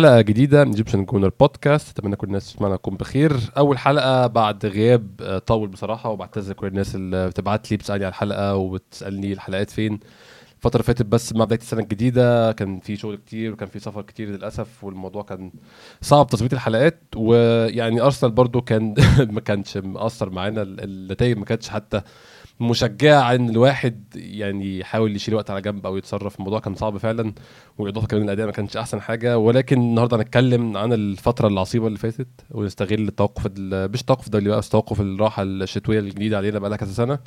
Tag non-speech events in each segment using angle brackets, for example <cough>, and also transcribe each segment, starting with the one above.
حلقة جديدة من Egyptian Gooner Podcast أتمنى كل الناس تسمعنا تكون بخير. أول حلقة بعد غياب آه، طول بصراحة وبعتذر كل الناس اللي بتبعت لي بتسألني على الحلقة وبتسألني الحلقات فين. الفترة اللي فاتت بس مع بداية السنة الجديدة كان في شغل كتير وكان في سفر كتير للأسف والموضوع كان صعب تظبيط الحلقات. ويعني أرسنال برضو كان <laughs> ما كانش مأثر معانا النتائج ما كانتش حتى مشجعه ان الواحد يعني يحاول يشيل وقت على جنب أو يتصرف. الموضوع كان صعب فعلا والاضافه كمان الأداء ما كانش أحسن حاجة. ولكن النهارده هنتكلم عن الفترة العصيبة اللي فاتت ونستغل التوقف مش توقف دولي بقى بس توقف الراحة الشتوية الجديدة علينا بقى لها كذا سنة.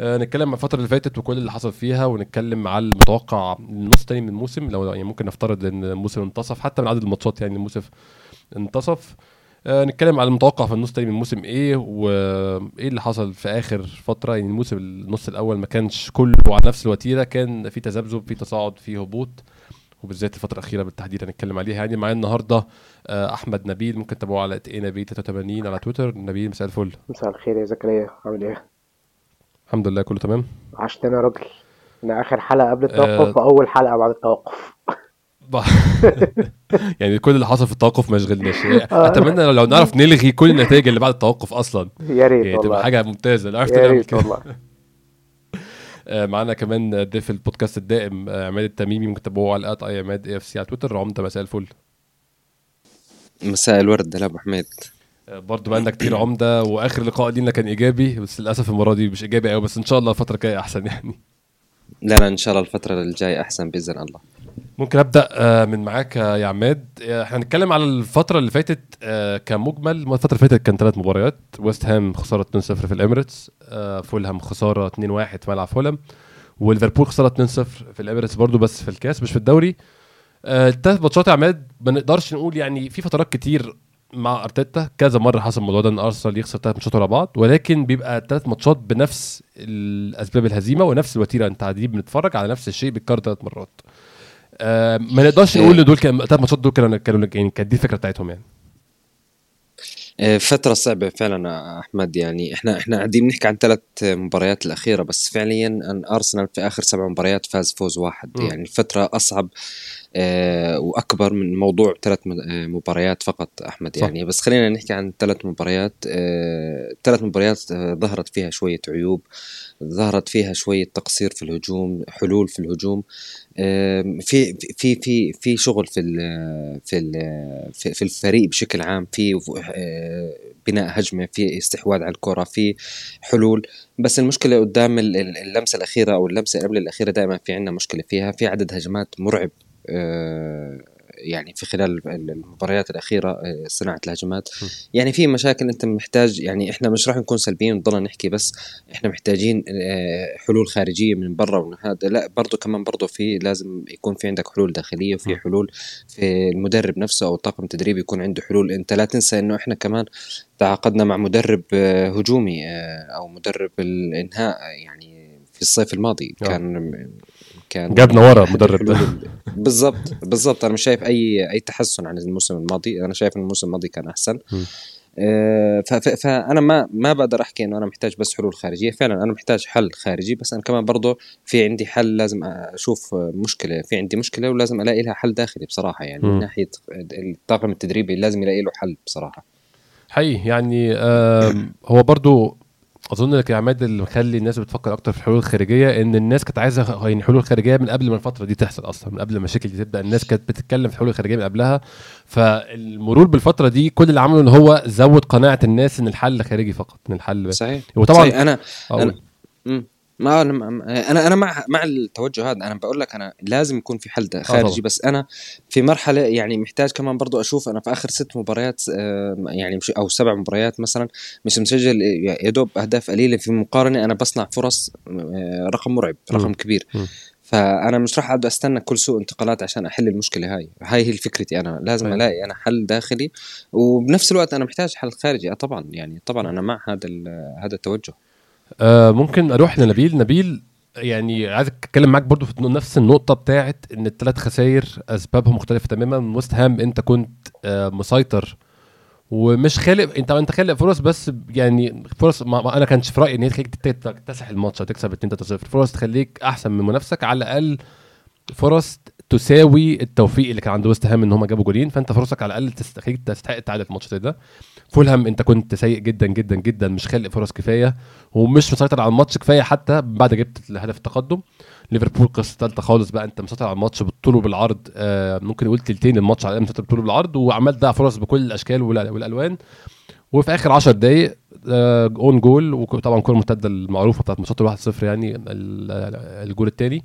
آه نتكلم عن الفترة اللي فاتت وكل اللي حصل فيها ونتكلم على المتوقع النص الثاني من الموسم. لو يعني ممكن نفترض إن الموسم انتصف حتى من عدد الماتشات يعني الموسم انتصف. آه نتكلم على المتوقع في النص الثاني من الموسم إيه وايه اللي حصل في آخر فترة؟ يعني الموسم النص الأول ما كانش كله على نفس الوتيرة كان في تذبذب في تصاعد في هبوط وبالذات الفترة الأخيرة بالتحديد هنتكلم عليها. يعني معايا النهارده آه أحمد نبيل. ممكن تتابعوه على إيه نبيل 83 على تويتر. نبيل مساء الفل. مساء الخير يا زكريا. عامل إيه؟ الحمد لله كله تمام. عشتنا يا راجل. أنا آخر حلقة قبل التوقف آه وأول حلقة بعد التوقف. <laughs> يعني كل اللي حصل في التوقف ما يشغلناش. آه. أتمنى لو نعرف نلغي كل النتائج اللي بعد التوقف أصلا. يا ريت يعني تبقى حاجة ممتازة. لو عرفت يا ريت والله. <laughs> آه، معانا كمان ضيف البودكاست الدائم آه، عماد التميمي ممكن تتابعوه على at إي عماد AFC على تويتر. عمده مساء الفل. مساء الورد يا أبو حميد. برضه بقالنا كتير عمدة وآخر لقاء لينا كان إيجابي بس للأسف المرة دي مش إيجابي قوي بس إن شاء الله الفترة الجاية أحسن يعني. لا لا إن شاء الله الفترة الجاية أحسن بإذن الله. ممكن أبدأ آه، من معاك يا عماد. آه، إحنا هنتكلم على الفترة اللي فاتت آه، كمجمل. الفترة اللي فاتت كان ثلاث مباريات. ويست هام خسارة 2-0 في الإميريتس. فولهام خسارة 2-1 في ملعب فولهام. وليفربول خسارة 2-0 في الإميريتس برضو بس في الكاس مش في الدوري. الثلاث ماتشات يا عماد ما نقدرش نقول يعني في فترات كتير مع أرتيتا. كذا مرة حصل الموضوع ده إن أرسنال يخسر ثلاث ماتشات ورا بعض. ولكن بيبقى ثلاث ماتشات بنفس الأسباب الهزيمة ونفس الوتيرة. أنت قاعدين بنتفرج على نفس الشيء بيتكرر ثلاث مرات. آه ما نقدرش نقول إن دول ثلاث ماتشات دول كانوا يعني كانت دي الفكرة بتاعتهم يعني. آه، فترة صعبة فعلا أحمد. يعني إحنا إحنا قاعدين نحكي عن ثلاث مباريات الأخيرة بس فعليا أن أرسنال في آخر سبع مباريات فاز فوز واحد. م. يعني الفترة أصعب آه وأكبر من موضوع ثلاث آه، مباريات فقط أحمد صح. يعني. بس خلينا نحكي عن ثلاث مباريات آه ثلاث مباريات آه ظهرت فيها شوية عيوب ظهرت فيها شوية تقصير في الهجوم حلول في الهجوم. آه في في في في شغل في ال في ال في الفريق بشكل عام في آه، بناء هجمة في استحواذ على الكرة في حلول. بس المشكلة قدام اللمسة الأخيرة أو اللمسة قبل الأخيرة دائما في عندنا مشكلة فيها في عدد هجمات مرعب آه، يعني في خلال المباريات الأخيرة آه، صناعة الهجمات. يعني في مشاكل أنت محتاج يعني إحنا مش راح نكون سلبيين ونضلنا نحكي بس إحنا محتاجين آه، حلول خارجية من برا وهذا لا برضه كمان برضه في لازم يكون في عندك حلول داخلية وفي حلول في المدرب نفسه أو الطاقم التدريبي يكون عنده حلول. أنت لا تنسى إنه إحنا كمان تعاقدنا مع مدرب هجومي أو مدرب الإنهاء. يعني الصيف الماضي كان كان جابنا ورا مدرب. ده <laughs> بالضبط بالضبط. أنا مش شايف أي أي تحسن عن الموسم الماضي أنا شايف إن الموسم الماضي كان أحسن. آه، فأنا ما ما بقدر أحكي إنه أنا محتاج بس حلول خارجية. فعلا أنا محتاج حل خارجي بس أنا كمان برضه في عندي حل لازم أشوف مشكلة في عندي مشكلة ولازم ألاقي لها حل داخلي بصراحة. يعني م. من ناحية الطاقم التدريبي لازم يلاقي له حل بصراحة. حقيقي يعني هو برضه أظن لك يا عماد اللي مخلي الناس بتفكر أكتر في الحلول الخارجية إن الناس كانت عايزة يعني حلول خارجية من قبل ما الفترة دي تحصل أصلا من قبل المشاكل دي تبدأ الناس كانت بتتكلم في الحلول الخارجيه من قبلها. فالمرور بالفترة دي كل اللي عمله إن هو زود قناعة الناس إن الحل خارجي فقط إن الحل صحيح. وطبعا صحيح. أنا أنا ما أنا أنا مع مع التوجه هذا. أنا بقول لك أنا لازم يكون في حل خارجي بس أنا في مرحلة يعني محتاج كمان برضو أشوف أنا في آخر ست مباريات يعني مش أو سبع مباريات مثلا مش مسجل يا دوب أهداف قليلة في مقارنة. أنا بصنع فرص رقم مرعب رقم كبير. فأنا مش راح اقعد أستنى كل سوء انتقالات عشان أحل المشكلة هاي. هاي هي فكرتي أنا. لازم طيب. ألاقي أنا حل داخلي. وبنفس الوقت أنا محتاج حل خارجي. طبعا يعني طبعا أنا مع هذا هذا التوجه. آه ممكن أروح لنبيل. نبيل يعني عايز أتكلم معاك برضو في نفس النقطة بتاعت إن الثلاث خسائر أسبابهم مختلفة تماما. وست هام أنت كنت آه مسيطر ومش خالق. أنت أنت خالق فرص بس يعني فرص ما, ما أنا كانش في رأيي إن هي تخليك تكتسح الماتش أو تكسب 2 3 0 فرص تخليك أحسن من منافسك. على الأقل فرص تساوي التوفيق اللي كان عند ويست هام إن هم جابوا جولين. فأنت فرصك على الأقل تستحق تستحق التعادل في الماتش ده. فولهام انت كنت سيء جدا جدا جدا مش خالق فرص كفاية ومش مسيطر على الماتش كفاية حتى بعد جبت الهدف التقدم. ليفربول قصة ثالثه خالص بقى انت مسيطر على الماتش بالطول وبالعرض. آه ممكن نقول تلتين الماتش على مسيطر بالطول وبالعرض وعمال تضيع فرص بكل الأشكال والألوان. وفي آخر 10 دقائق آه own goal وطبعا كره المرتده المعروفة بتاعت ماتشات 1-0 يعني الجول الثاني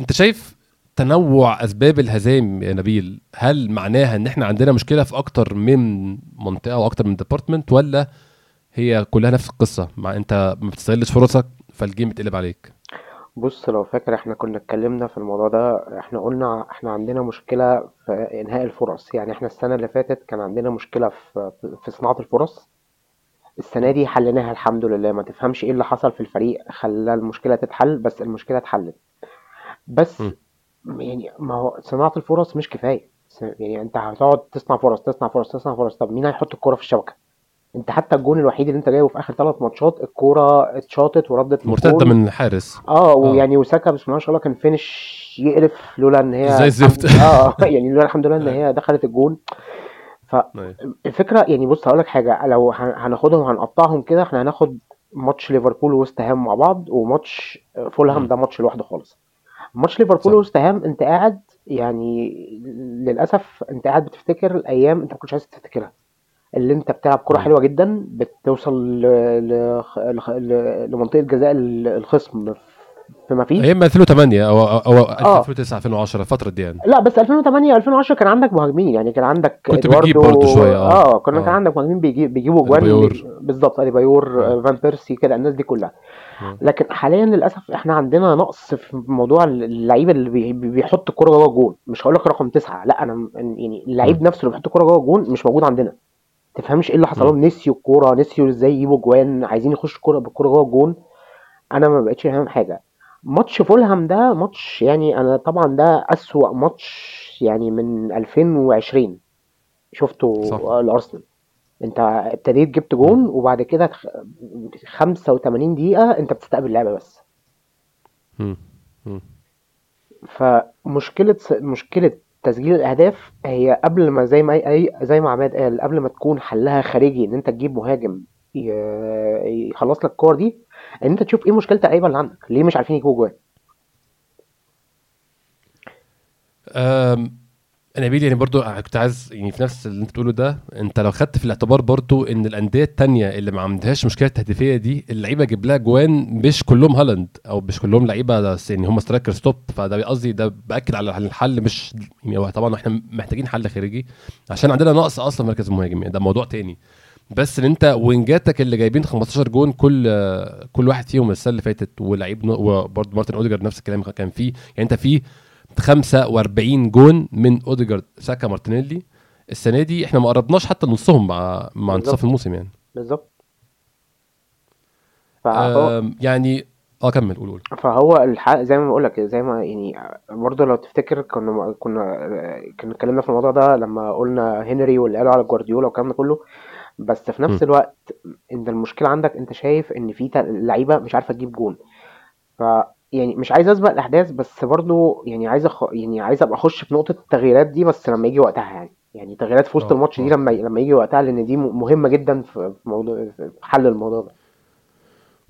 انت شايف تنوع أسباب الهزائم يا نبيل هل معناها إن إحنا عندنا مشكلة في أكتر من منطقة أو أكتر من department ولا هي كلها نفس القصة؟ مع إنت ما بتستغلش فرصك فال game بتقلب عليك. بص لو فاكر إحنا كنا اتكلمنا في الموضوع ده إحنا قلنا إحنا عندنا مشكلة في إنهاء الفرص. يعني إحنا السنة اللي فاتت كان عندنا مشكلة في في صناعة الفرص. السنة دي حليناها الحمد لله. ما تفهمش إيه اللي حصل في الفريق خلى المشكلة تتحل بس المشكلة اتحلت. بس م. يعني ما هو صناعة الفرص مش كفاية. يعني انت هتقعد تصنع فرص تصنع فرص تصنع فرص. طب مين هيحط الكرة في الشبكة؟ انت حتى الجون الوحيد اللي انت جايبه في آخر ثلاث ماتشات الكورة اتشاطت وردت مرتدة من الحارس آه ويعني وساكا بسم الله ما شاء الله كان finish يقرف لولا إن هي زي الزفت. آه <laughs> يعني لولا الحمد لله إن هي دخلت الجون. فالفكرة يعني بص هقول لك حاجة لو هناخدهم هنقطعهم كده إحنا هناخد ماتش ليفربول ووست هام مع بعض وماتش فولهام ده ماتش لوحده خالص. ماتش ليفربول ووست هام انت قاعد يعني للأسف انت قاعد بتفتكر الأيام انت ما كنتش عايز تفتكرها. اللي انت بتلعب كرة حلوة جدا بتوصل لمنطقة جزاء الخصم فما فيش. أيام 2008 أو أو 2009 2010 الفترة دي يعني. لا بس 2008 2010 كان عندك مهاجمين يعني كان عندك كنت بتجيب برضه شوية آه, آه كنا آه. كان عندك مهاجمين بيجيب بيجيبوا جوان بالظبط أديبايور آه. فان بيرسي كده الناس دي كلها. آه. لكن حاليا للأسف إحنا عندنا نقص في موضوع اللعيبه اللي بيحط الكورة جوه الجون. مش هقول لك رقم تسعة لا أنا يعني اللعيب نفسه اللي بيحط الكورة جوه الجون مش موجود عندنا. تفهمش إيه اللي حصل لهم؟ نسيوا الكورة نسيوا إزاي يجيبوا جوان عايزين يخشوا الكوره بالكوره جوه الجون. أنا ما بقتش فاهم حاجة. ماتش فولهام ده ماتش يعني أنا طبعا ده أسوأ ماتش يعني من 2020 شفته الارسنال أنت ابتديت جبت جون وبعد كده 85 دقيقة أنت بتستقبل اللعبة بس. فمشكلة مشكلة تسجيل الأهداف هي قبل ما زي ما اي زي ما عماد قال قبل ما تكون حلها خارجي إن أنت تجيب مهاجم يخلص لك الكور دي إن أنت تشوف إيه مشكلة اللعيبه اللي عندك. ليه مش عارفين يجيبوا جوان؟ نبيل يعني برضو كنت عايز يعني في نفس اللي أنت بتقوله ده أنت لو خدت في الاعتبار برضو إن الأندية التانية اللي ما عندهاش مشكلة التهديفيه دي اللي بيجيب لها جوان مش كلهم هالاند أو مش كلهم لعيبة يعني هم strikers top فده قصدي ده بأكد على الحل مش يعني طبعا إحنا محتاجين حل خارجي عشان عندنا نقص أصلا مركز المهاجم. يعني ده موضوع تاني. بس إن أنت وينجاتك اللي جايبين 15 جون كل كل واحد فيهم السنة اللي فاتت ولعيب وبرضه مارتن أوديجارد نفس الكلام كان فيه يعني أنت في 45 جون من أوديجارد ساكا مارتينيلي. السنة دي إحنا ما قربناش حتى نصهم مع مع انتصاف الموسم يعني. بالظبط. يعني آه كمل قول قول. فهو الحق زي ما بقول لك زي ما يعني برضه لو تفتكر كنا كنا كنا اتكلمنا في الموضوع ده لما قلنا هنري واللي قالوا على جوارديولا والكلام ده كله. بس في نفس. الوقت انت المشكلة عندك انت شايف ان في لعيبة مش عارفة تجيب جون. ف يعني مش عايز أسبق الأحداث بس برضه يعني عايز أخ... يعني عايز أبقى أخش في نقطة التغييرات دي بس لما يجي وقتها يعني. يعني تغييرات في وسط آه، الماتش دي آه. لما لما يجي وقتها لأن دي مهمة جدا في موضوع في حل الموضوع ده.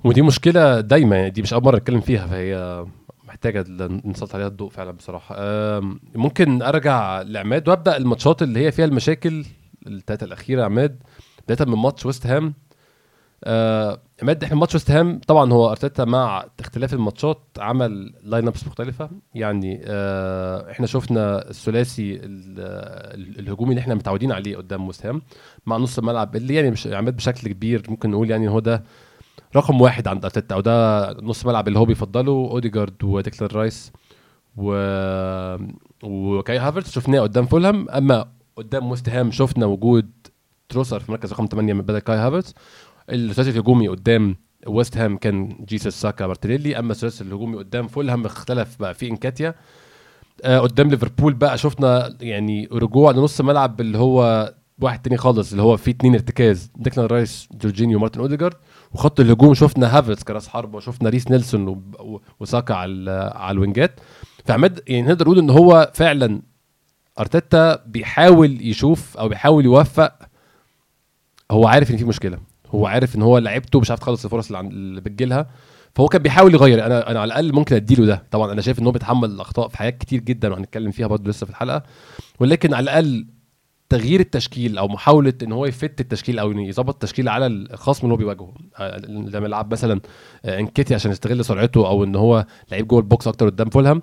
ودي مشكلة دايما يعني دي مش أول مرة نتكلم فيها فهي محتاجة نسلط عليها الضوء فعلا بصراحة. ممكن أرجع لعماد وأبدأ الماتشات اللي هي فيها المشاكل الثلاثه الأخيرة عماد. بداية من ماتش ويست هام آه عماد إحنا ماتش ويست هام طبعا هو أرتيتا مع اختلاف الماتشات عمل line-ups مختلفة. يعني آه إحنا شفنا الثلاثي الهجومي اللي إحنا متعودين عليه قدام ويست هام مع نص الملعب اللي يعني مش عماد بشكل كبير ممكن نقول يعني هو ده رقم واحد عند أرتيتا أو ده نص ملعب اللي هو بيفضله أوديجارد وديكلر رايس و وكاي هافرتس شفناه قدام فولهام. أما قدام ويست هام شفنا وجود تروسار في مركز رقم 8 من بدل كاي هافرتس. الثلاثي الهجومي قدام ويست هام كان جيسوس ساكا مارتينيلي أما الثلاثي الهجومي قدام فولهام اختلف بقى في إنكيتيا. آه قدام ليفربول بقى شفنا يعني رجوع لنص ملعب اللي هو واحد تاني خالص اللي هو فيه اتنين ارتكاز ديكلان رايس جورجينيو ومارتن أوديجارد. وخط الهجوم شفنا هافرتس كراس حربة وشفنا ريس نيلسون وساكا على على الوينجات. فعماد يعني نقدر نقول إن هو فعلا أرتيتا بيحاول يشوف أو بيحاول يوفق هو عارف إن في مشكلة. هو عارف إن هو لعيبته مش عارف تخلص الفرص اللي, اللي بتجيلها. فهو كان بيحاول يغير. أنا أنا على الأقل ممكن أديله ده. طبعا أنا شايف إن هو بيتحمل الاخطاء في حاجات كتير جدا وهنتكلم فيها برضه لسه في الحلقة. ولكن على الأقل تغيير التشكيل أو محاولة إن هو يفت التشكيل أو يظبط التشكيل على الخصم اللي هو بيواجهه. آه، لما يلعب مثلا آه، إنكيتيا عشان يستغل سرعته أو إن هو لعيب جوه ال box أكتر قدام فولهام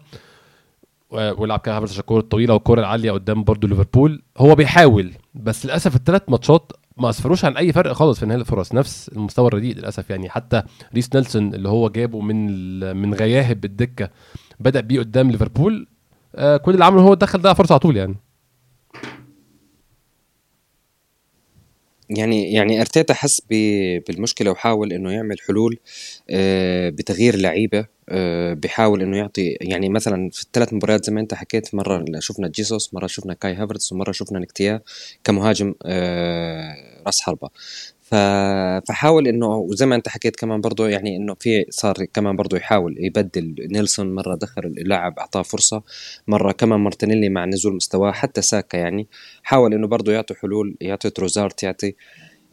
ويلعب كده هافرتس الكوره الطويلة والكوره العالية قدام برضه ليفربول. هو بيحاول بس للأسف الثلاث ماتشات ما أسفروش عن أي فرق خالص في إنهاء الفرص نفس المستوى الرديء للأسف يعني. حتى ريس نيلسون اللي هو جابه من من غياهب الدكة بدأ بيه قدام ليفربول آه كل اللي عمله هو دخل ده فرصة على طول يعني. يعني يعني أرتيتا حس بالمشكلة وحاول إنه يعمل حلول آه، بتغيير لعيبة. بيحاول إنه يعطي يعني مثلا في الثلاث مباريات زي ما أنت حكيت مرة شفنا جيسوس مرة شفنا كاي هافرتس ومرة شفنا إنكيتيا كمهاجم آه، راس حربة. فحاول إنه وزي ما أنت حكيت كمان برضه يعني إنه في صار كمان برضه يحاول يبدل نيلسون مرة دخل اللاعب أعطاه فرصة مرة كمان مارتينيلي مع نزول مستواه حتى ساكا يعني حاول إنه برضه يعطي حلول يعطي تروزارت يعطي إيه،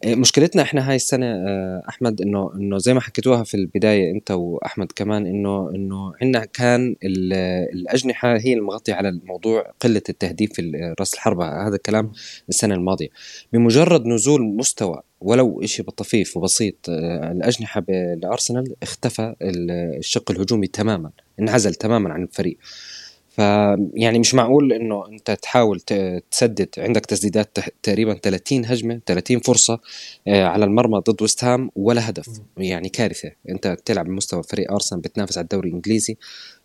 مشكلتنا إحنا هاي السنة آه، أحمد إنه إنه زي ما حكيتوها في البداية أنت وأحمد كمان إنه إنه عندنا كان الأجنحة هي المغطية على الموضوع قلة التهديف في رأس الحربة هذا الكلام السنة الماضية. بمجرد نزول مستوى ولو شيء طفيف وبسيط آه، الأجنحة لأرسنال اختفى الشق الهجومي تماما انعزل تماما عن الفريق. فيعني مش معقول إنه أنت تحاول تسدد. عندك تسديدات تقريبا 30 هجمة 30 فرصة آه، على المرمى ضد ويست هام ولا هدف. يعني كارثة. أنت بتلعب بمستوى فريق ارسنال بتنافس على الدوري الإنجليزي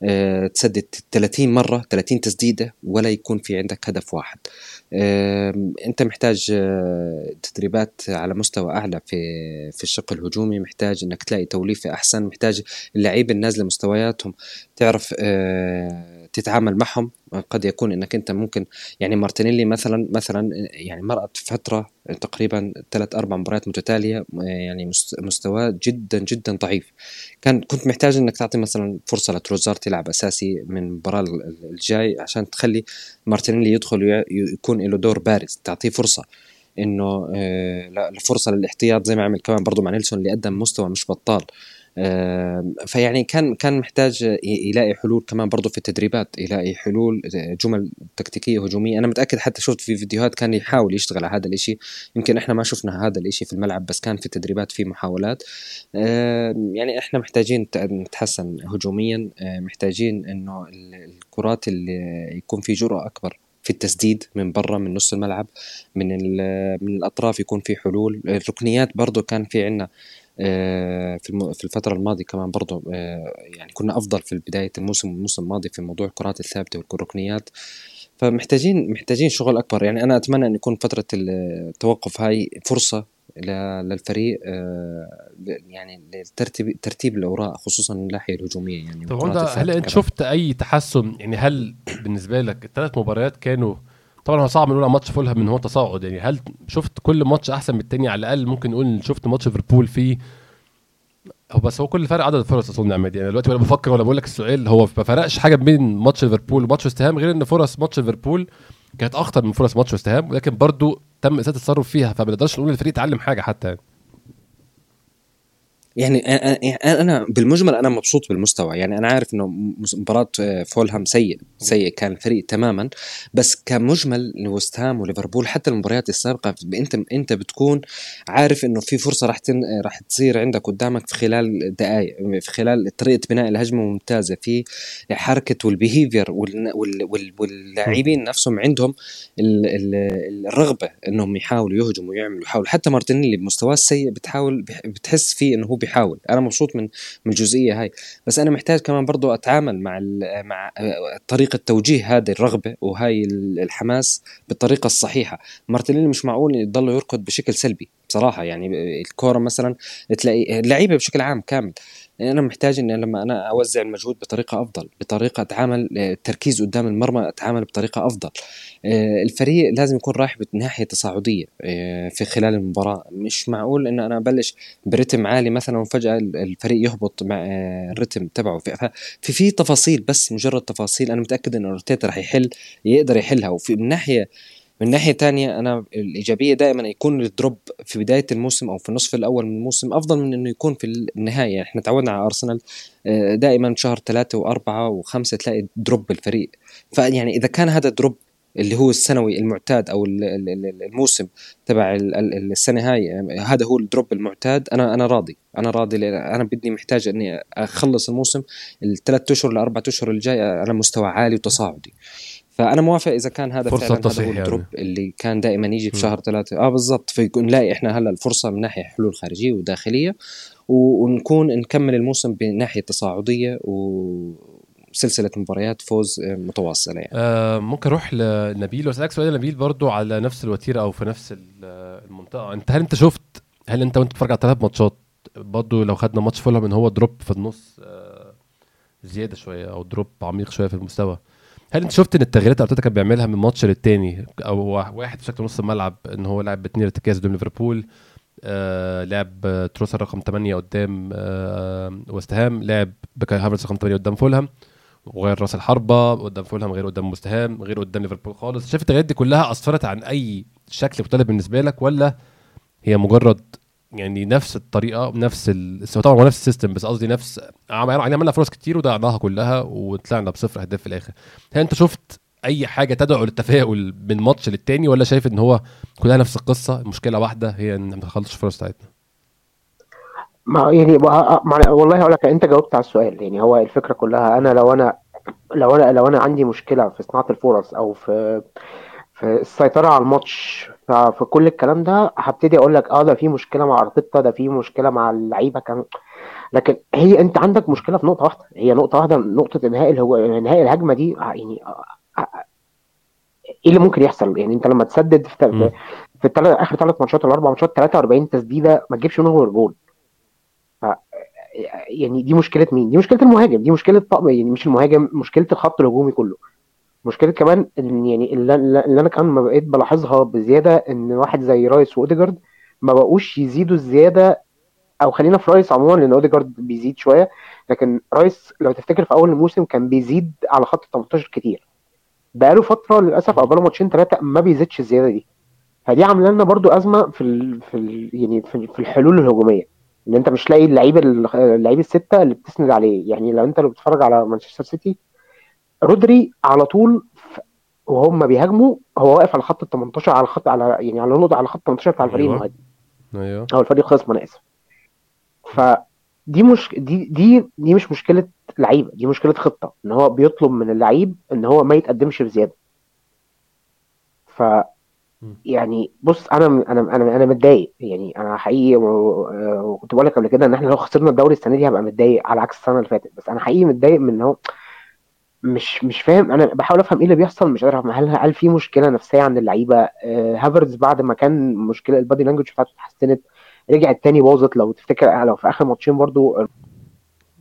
آه، تسدد 30 مرة 30 تسديدة ولا يكون في عندك هدف واحد. أنت محتاج آه، تدريبات على مستوى أعلى في في الشق الهجومي محتاج إنك تلاقي توليفة أحسن محتاج اللعيبة النازلة مستوياتهم تعرف تتعامل معهم قد يكون إنك أنت ممكن يعني مارتينيلي مثلا مثلا يعني مرقت فترة تقريبا ثلاث أربع مباريات متتالية يعني مستواه جدا جدا ضعيف. كان كنت محتاج إنك تعطي مثلا فرصة لتروسار تلعب أساسي من المباراه الجاي عشان تخلي مارتينيلي يدخل ويكون له دور بارز. تعطيه فرصة إنه آه، الفرصه للاحتياط زي ما عمل كمان برضه مع نيلسون اللي قدم مستوى مش بطال. فيعني كان كان محتاج يلاقي حلول كمان برضه في التدريبات يلاقي حلول جمل تكتيكية هجومية. أنا متأكد حتى شفت في فيديوهات كان يحاول يشتغل على هذا الإشي. يمكن إحنا ما شفنا هذا الإشي في الملعب بس كان في التدريبات في محاولات. يعني إحنا محتاجين نتحسن هجوميا. محتاجين إنه الكرات اللي يكون في جرأة أكبر في التسديد من برا من نص الملعب من من الأطراف يكون في حلول. الركنيات برضه كان في عندنا آه، في في الفترة الماضية كمان برضه آه، يعني كنا أفضل في بداية الموسم والموسم الماضي في موضوع الكرات الثابتة والركنيات فمحتاجين محتاجين شغل أكبر. يعني أنا أتمنى أن يكون فترة التوقف هاي فرصة للفريق آه، يعني لترتيب ترتيب الأوراق خصوصا من الناحية الهجومية يعني طب هل أنت شفت أي تحسن؟ يعني هل بالنسبة لك الثلاث مباريات كانوا طبعا هو صعب نقول ماتش فولهام إن هو تصاعد. يعني هل شفت كل ماتش أحسن من التاني؟ على الأقل ممكن نقول شفت ماتش ليفربول فيه. هو بس هو كل فرق عدد الفرص أظن عماد. يعني دلوقتي وأنا بفكر ولا بقول لك السؤال هو ما فرقش حاجة بين ماتش ليفربول وماتش وست غير إن فرص ماتش ليفربول كانت أخطر من فرص ماتش وست ولكن برضو تم اساءه التصرف فيها فما نقدرش نقول الفريق اتعلم حاجة حتى يعني. يعني أنا بالمجمل أنا مبسوط بالمستوى. يعني أنا عارف إنه مباراة فولهام سيء سيء كان الفريق تماما. بس كمجمل وست هام وليفربول حتى المباريات السابقة أنت أنت بتكون عارف إنه في فرصة راح. راح تصير عندك قدامك في خلال دقائق في خلال طريقة بناء الهجمة ممتازة. في حركة وال behavior وال... وال... واللاعبين نفسهم عندهم ال... ال... الرغبة إنهم يحاولوا يهجموا ويعملوا. يحاولوا حتى مارتينيلي بمستواه السيء بتحاول بتحس فيه إنه هو بيحاول. أنا مبسوط من من الجزئية هاي. بس أنا محتاج كمان برضو أتعامل مع مع طريقة توجيه هذه الرغبة وهاي الحماس بالطريقة الصحيحة. مارتينيلي مش معقول يضل يركض بشكل سلبي. بصراحة يعني الكورة مثلا تلاقي اللعيبة بشكل عام كامل. أنا محتاج إني لما أنا أوزع المجهود بطريقة أفضل بطريقة أتعامل التركيز قدام المرمى أتعامل بطريقة أفضل. الفريق لازم يكون رايح بناحية تصاعدية آه، في خلال المباراة. مش معقول إن أنا أبلش برتم عالي مثلا وفجأة الفريق يهبط مع آه، الرتم تبعه. في في تفاصيل بس مجرد تفاصيل. أنا متأكد إن أرتيتا راح يحل يقدر يحلها. وفي من ناحية من ناحية تانية أنا الإيجابية دائما يكون ال drop في بداية الموسم أو في النصف الأول من الموسم أفضل من إنه يكون في النهاية. إحنا تعودنا على أرسنال آه، دائما شهر ثلاثة وأربعة وخمسة تلاقي drop الفريق. فيعني إذا كان هذا drop اللي هو السنوي المعتاد أو الموسم تبع السنة هاي هذا هو ال drop المعتاد أنا أنا راضي. أنا راضي أنا بدي محتاج إني أخلص الموسم الثلاث أشهر لاربع أشهر الجاي على مستوى عالي وتصاعدي. فأنا موافق إذا كان هذا فرصة فعلا هذا هو الدروب يعني. اللي كان دائما يجي في شهر ثلاثة. آه بالضبط. فيكون نلاقي إحنا هلأ الفرصة من ناحية حلول خارجية وداخلية ونكون نكمل الموسم بناحية تصاعدية و سلسله مباريات فوز متواصلة يعني. آه ممكن أروح لنبيل وأسألك سؤال. نبيل برضو على نفس الوتيرة أو في نفس المنطقة أنت هل أنت شفت هل أنت وأنت بتتفرج على ثلاث ماتشات؟ برضو لو خدنا ماتش فولهام إن هو drop في النص آه زيادة شوية أو drop عميق شوية في المستوى. هل انت شفت إن التغييرات اللي أرتيتا كان بيعملها من ماتش للتاني؟ أو واحد بشكل نص الملعب إن هو لعب باثنين ارتكاز قدام ليفربول آه لعب تروسر رقم 8 قدام آه وستهام لعب بكاي هافرتز رقم 8 قدام فولهام وغير راس الحربة قدام فولهام غير قدام وستهام غير قدام ليفربول خالص. شايف التغييرات دي كلها أثرت عن أي شكل مختلف بالنسبة لك ولا هي مجرد يعني نفس الطريقة نفس ال... طبعا هو نفس السيستم بس قصدي نفس يعني عملنا فرص كتير وضيعناها كلها وطلعنا بصفر أهداف في الآخر. هل أنت شفت أي حاجة تدعو للتفاؤل من ماتش للتاني ولا شايف إن هو كلها نفس القصة المشكلة واحدة هي إن ما نخلصش الفرص بتاعتنا؟ ما يعني والله هقول لك أنت جاوبت على السؤال يعني هو الفكرة كلها أنا لو أنا لو أنا لو أنا عندي مشكلة في صناعة الفرص أو في السيطرة على الماتش. ففي كل الكلام ده هبتدي أقول لك آه ده في مشكلة مع أرتيتا ده في مشكلة مع اللعيبة كمان. لكن هي أنت عندك مشكلة في نقطة واحدة. هي نقطة واحدة نقطة إنهاء الهو... إنهاء الهجمة دي يعني إيه اللي ممكن يحصل؟ يعني أنت لما تسدد في, في الثلاث آخر ثلاث ماتشات ولا أربع ماتشات 43 تسديدة ما تجيبش منهم غير جول. يعني دي مشكلة مين؟ دي مشكلة المهاجم دي مشكلة طقم يعني مش المهاجم مشكلة الخط الهجومي كله. مشكلة كمان إن يعني اللي, أنا كمان ما بقيت بلاحظها بزيادة إن واحد زي رايس وأوديجارد ما بقوش يزيدوا الزيادة أو خلينا في رايس عموما لأن أوديجارد بيزيد شوية. لكن رايس لو تفتكر في أول الموسم كان بيزيد على خط 18 كتير. بقاله فترة للأسف أو بقاله ماتشين ثلاثة ما بيزيدش الزيادة دي. فدي عاملة لنا برضو أزمة في ال في ال يعني في الحلول الهجومية. إن أنت مش لاقي اللعيبه اللعيبه الستة اللي بتسند عليه. يعني لو أنت لو بتتفرج على مانشستر سيتي رودري على طول وهم بيهاجموا هو واقف على خط ال 18 على خط على يعني على نقطه على خط 18 بتاع الفريق أيوة. المهاجم. أيوه. أو الفريق الخصم أنا آسف. فدي مش دي دي دي مش مشكلة لعيبة دي مشكلة خطة إن هو بيطلب من اللعيب إن هو ما يتقدمش بزيادة. ف يعني بص أنا أنا أنا أنا متضايق. يعني أنا حقيقي وكنت بقول لك قبل كده إن إحنا لو خسرنا الدوري السنة دي هبقى متضايق على عكس السنة اللي فاتت. بس أنا حقيقي متضايق من إن هو مش مش فاهم أنا بحاول أفهم إيه اللي بيحصل مش قادر افهم هل هل في مشكلة نفسية عند اللعيبة؟ آه هافرتز بعد ما كان مشكلة ال body language بتاعته اتحسنت رجعت تاني باظت. لو تفتكر لو في آخر ماتشين برضو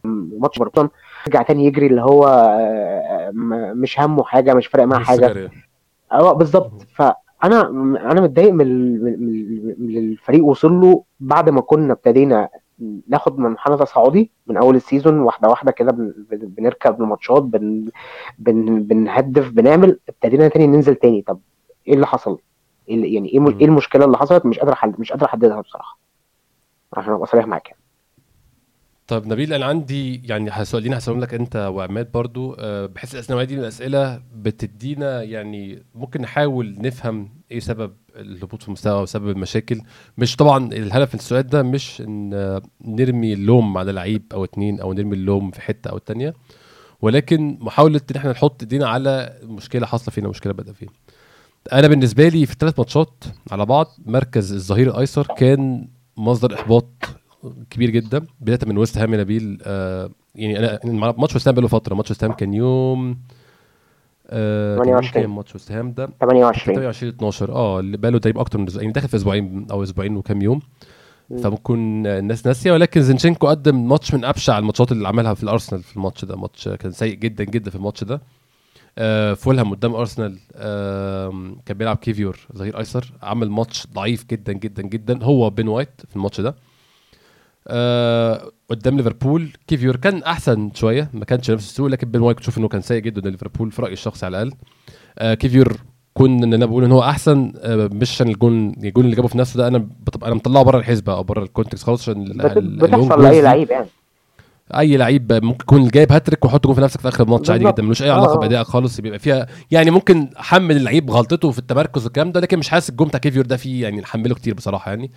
ماتش برشلونه رجع تاني يجري اللي هو آه مش همه حاجة مش فارق معاه حاجة. آه بالظبط. فأنا أنا متضايق من من الفريق وصل له بعد ما كنا ابتدينا ناخد منحنى تصاعدي من أول السيزون واحدة واحدة كده بنركب الماتشات بن بن بنهدف بنعمل ابتدينا تاني ننزل تاني طب إيه اللي حصل؟ إيه يعني إيه إيه المشكلة اللي حصلت مش قادر حل... مش قادر أحددها بصراحة عشان أبقى صريح معاك يعني. طب نبيل أنا عندي يعني سؤالين هسألهم لك أنت وعماد برضو آه، بحيث النوعيه دي من الأسئلة بتدينا يعني ممكن نحاول نفهم إيه سبب الهبوط في المستوى وسبب المشاكل. مش طبعا الهدف من السؤال ده مش إن نرمي اللوم على لعيب أو اتنين أو نرمي اللوم في حتة أو التانيه ولكن محاولة إن إحنا نحط إيدينا على مشكلة حاصلة فينا مشكلة بدأ فينا. أنا بالنسبة لي في الثلاث ماتشات على بعض مركز الظهير الأيسر كان مصدر إحباط كبير جدا بداية من ويست هام نبيل آه يعني أنا ماتش ويست هام بقاله فترة. ماتش ويست هام كان يوم آه 28 كان ماتش ويست هام ده؟ 28 28 12 آه اللي بقاله تقريبا أكتر من يعني داخل في أسبوعين أو أسبوعين وكام يوم. فممكن الناس ناسية ولكن زينشينكو قدم ماتش من أبشع الماتشات اللي عملها في الأرسنال في الماتش ده. ماتش كان سيء جدا جدا في الماتش ده. آه فولهام قدام أرسنال آه كان بيلعب كيفيور ظهير أيسر عمل ماتش ضعيف جدا جدا جدا. هو بين وايت في الماتش ده. آه قدام ليفربول. كيفيور كان أحسن شوية؟ ما كانش نفس السوء لكن بين وايت تشوف إنه كان سيء جدا ليفربول في رأيي الشخصي على الأقل. آه كيفيور كون إن أنا بقول إن هو أحسن؟ آه مش عشان الجون الجون اللي جابه في نفسه ده أنا بتبقى أنا مطلعه بره الحسبة أو بره ال context خالص عشان بتحصل لأي لعيب يعني. أي لعيب ممكن يكون جايب هاتريك ويحط جون في نفسك في آخر الماتش عادي جدا ملوش أي علاقة آه. بأدائك خالص. بيبقى فيها يعني ممكن حمل اللعيب غلطته في التمركز والكلام ده لكن مش حاسس الجون بتاع كيفيور ده فيه يعني نحمله كتير بصراحة يعني.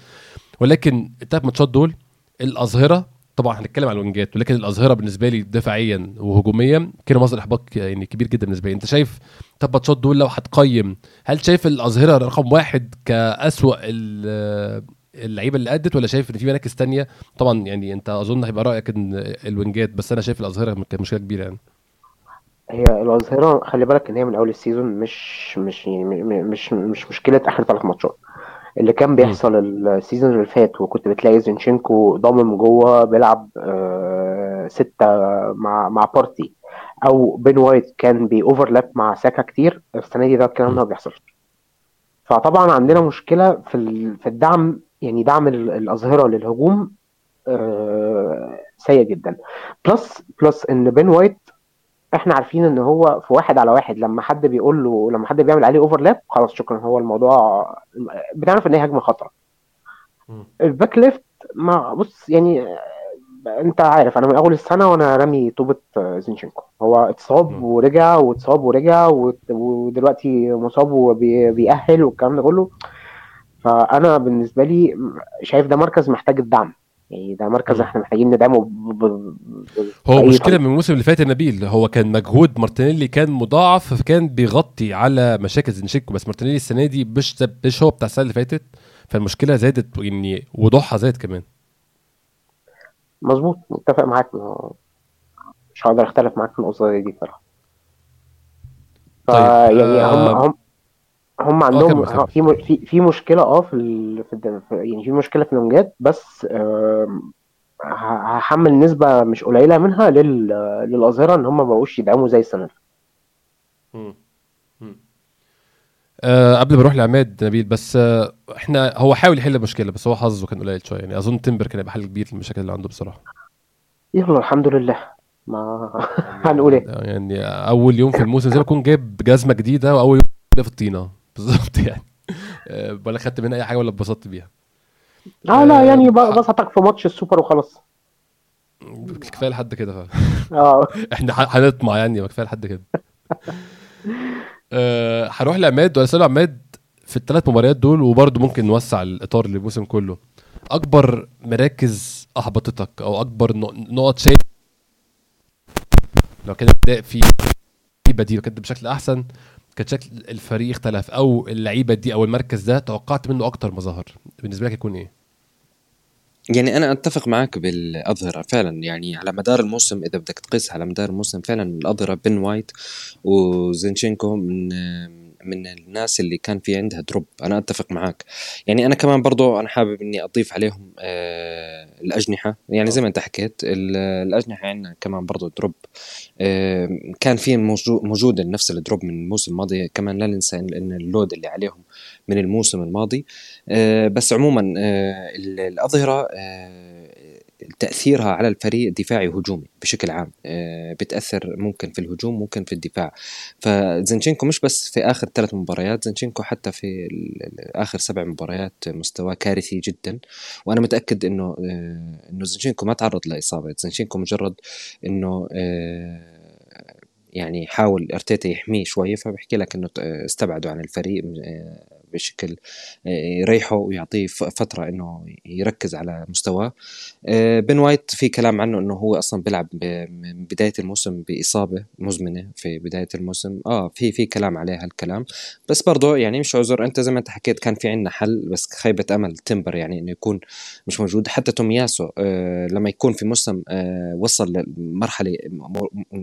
ولكن الثلاث ماتشات دول الأظهرة طبعا هنتكلم على ال wingات ولكن الأظهرة بالنسبة لي دفاعيا وهجوميا كانوا مصدر احباط يعني كبير جدا بالنسبة لي. أنت شايف الثلاث ماتشات دول لو هتقيم هل شايف الأظهرة رقم واحد كأسوأ اللعيبة اللي أدت ولا شايف إن في مراكز تانية؟ طبعا يعني أنت أظن هيبقى رأيك إن ال wingات بس أنا شايف الأظهرة كانت مشكلة كبيرة يعني. هي الأظهرة خلي بالك إن هي من أول ال season مش مش يعني مش مش مشكلة اخر ثلاث ماتشات. اللي كان بيحصل ال season اللي فات وكنت بتلاقي زينشينكو ضامم جوه بيلعب آه ستة مع مع بارتي. أو بين وايت كان بي overlap مع ساكا كتير السنة دي ده الكلام ده ما بيحصلش فطبعا عندنا مشكلة في في الدعم يعني دعم الأظهرة للهجوم آه سيء جدا. plus plus إن بين وايت إحنا عارفين ان هو في واحد على واحد لما حد بيقول له لما حد بيعمل عليه overlap خلاص شكرا هو الموضوع بنعرف إن هي هجمة خطرة. ال back left ما بص يعني أنت عارف أنا من أول السنة وأنا رامي طوبه زينشينكو. هو اتصاب ورجع واتصاب ورجع ودلوقتي مصاب وبيأهل والكلام ده كله. فأنا بالنسبة لي شايف ده مركز محتاج الدعم. يعني ده مركز إحنا محتاجين ندعمه ب... ب... هو مشكلة من الموسم اللي فات نبيل هو كان مجهود مارتينيلي كان مضاعف فكان بيغطي على مشاكل زينشينكو بس مارتينيلي السنة دي مش مش هو بتاع السنة اللي فاتت فالمشكلة زادت يعني وضوحها زاد كمان. مظبوط متفق معاك مش هقدر اختلف معاك في النقطة دي بصراحة. طيب يعني هم هم هم عندهم في في في مشكلة آه في ال... في يعني في مشكلة في الونجات بس هحمل نسبة مش قليلة منها لل... للأظهرة إن هم ما بقوش يدعموا زي السنة أه قبل ما أروح لعماد نبيل بس أه إحنا هو حاول يحل المشكلة بس هو حظه كان قليل شوية. يعني أظن تمبر كان هيبقى حل كبير للمشاكل اللي عنده بصراحة. يلا الحمد لله. ما <laughs> هنقول إيه؟ يعني أول يوم في الموسم زي ما يكون جايب جزمة جديدة وأول يوم في الطينة. بالظبط يعني. أه ولا خدت منها أي حاجة ولا اتبسطت بيها. آه لا يعني بسطك في ماتش السوبر وخلاص. <laughs> كفاية لحد كده آه. إحنا هنطمع يعني كفاية لحد كده. أه هروح لعماد واساله عماد في الثلاث مباريات دول وبرده ممكن نوسع الإطار للموسم كله. أكبر مراكز أحبطتك أو أكبر نقط شايف لو كان الأداء في بديل كانت بشكل أحسن كان شكل الفريق اختلف أو اللعيبة دي أو المركز ده توقعت منه أكتر مظاهر بالنسبة لك يكون إيه؟ يعني أنا أتفق معك بالأظهرة فعلا يعني على مدار الموسم إذا بدك تقيس على مدار الموسم فعلا الأظهرة بن وايت وزينشينكو من من الناس اللي كان في عندها drop. أنا أتفق معاك. يعني أنا كمان برضو أنا حابب إني أضيف عليهم آه الأجنحة. يعني زي ما أنت حكيت الأجنحة عندنا كمان برضو drop. آه كان في موجود نفس ال drop من الموسم الماضي. كمان لا ننسى ان ال load اللي عليهم من الموسم الماضي. آه بس عموما آه الأظهرة آه تأثيرها على الفريق دفاعي وهجومي بشكل عام بتأثر ممكن في الهجوم ممكن في الدفاع. فزنشينكو مش بس في آخر ثلاث مباريات زنشينكو حتى في آخر سبع مباريات مستوى كارثي جدا. وأنا متأكد إنه إنه زينشينكو ما تعرض لإصابة. زينشينكو مجرد إنه يعني حاول إرتيتا يحميه شوية فبحكي لك إنه استبعده عن الفريق بشكل يريحه ويعطيه فترة إنه يركز على مستواه. بن وايت في كلام عنه إنه هو أصلا بيلعب من بداية الموسم بإصابة مزمنة في بداية الموسم. آه في في كلام عليه هالكلام. بس برضه يعني مش عذر أنت زي ما أنت حكيت كان في عندنا حل بس خيبة أمل تمبر يعني إنه يكون مش موجود. حتى توميياسو آه لما يكون في موسم آه وصل لمرحلة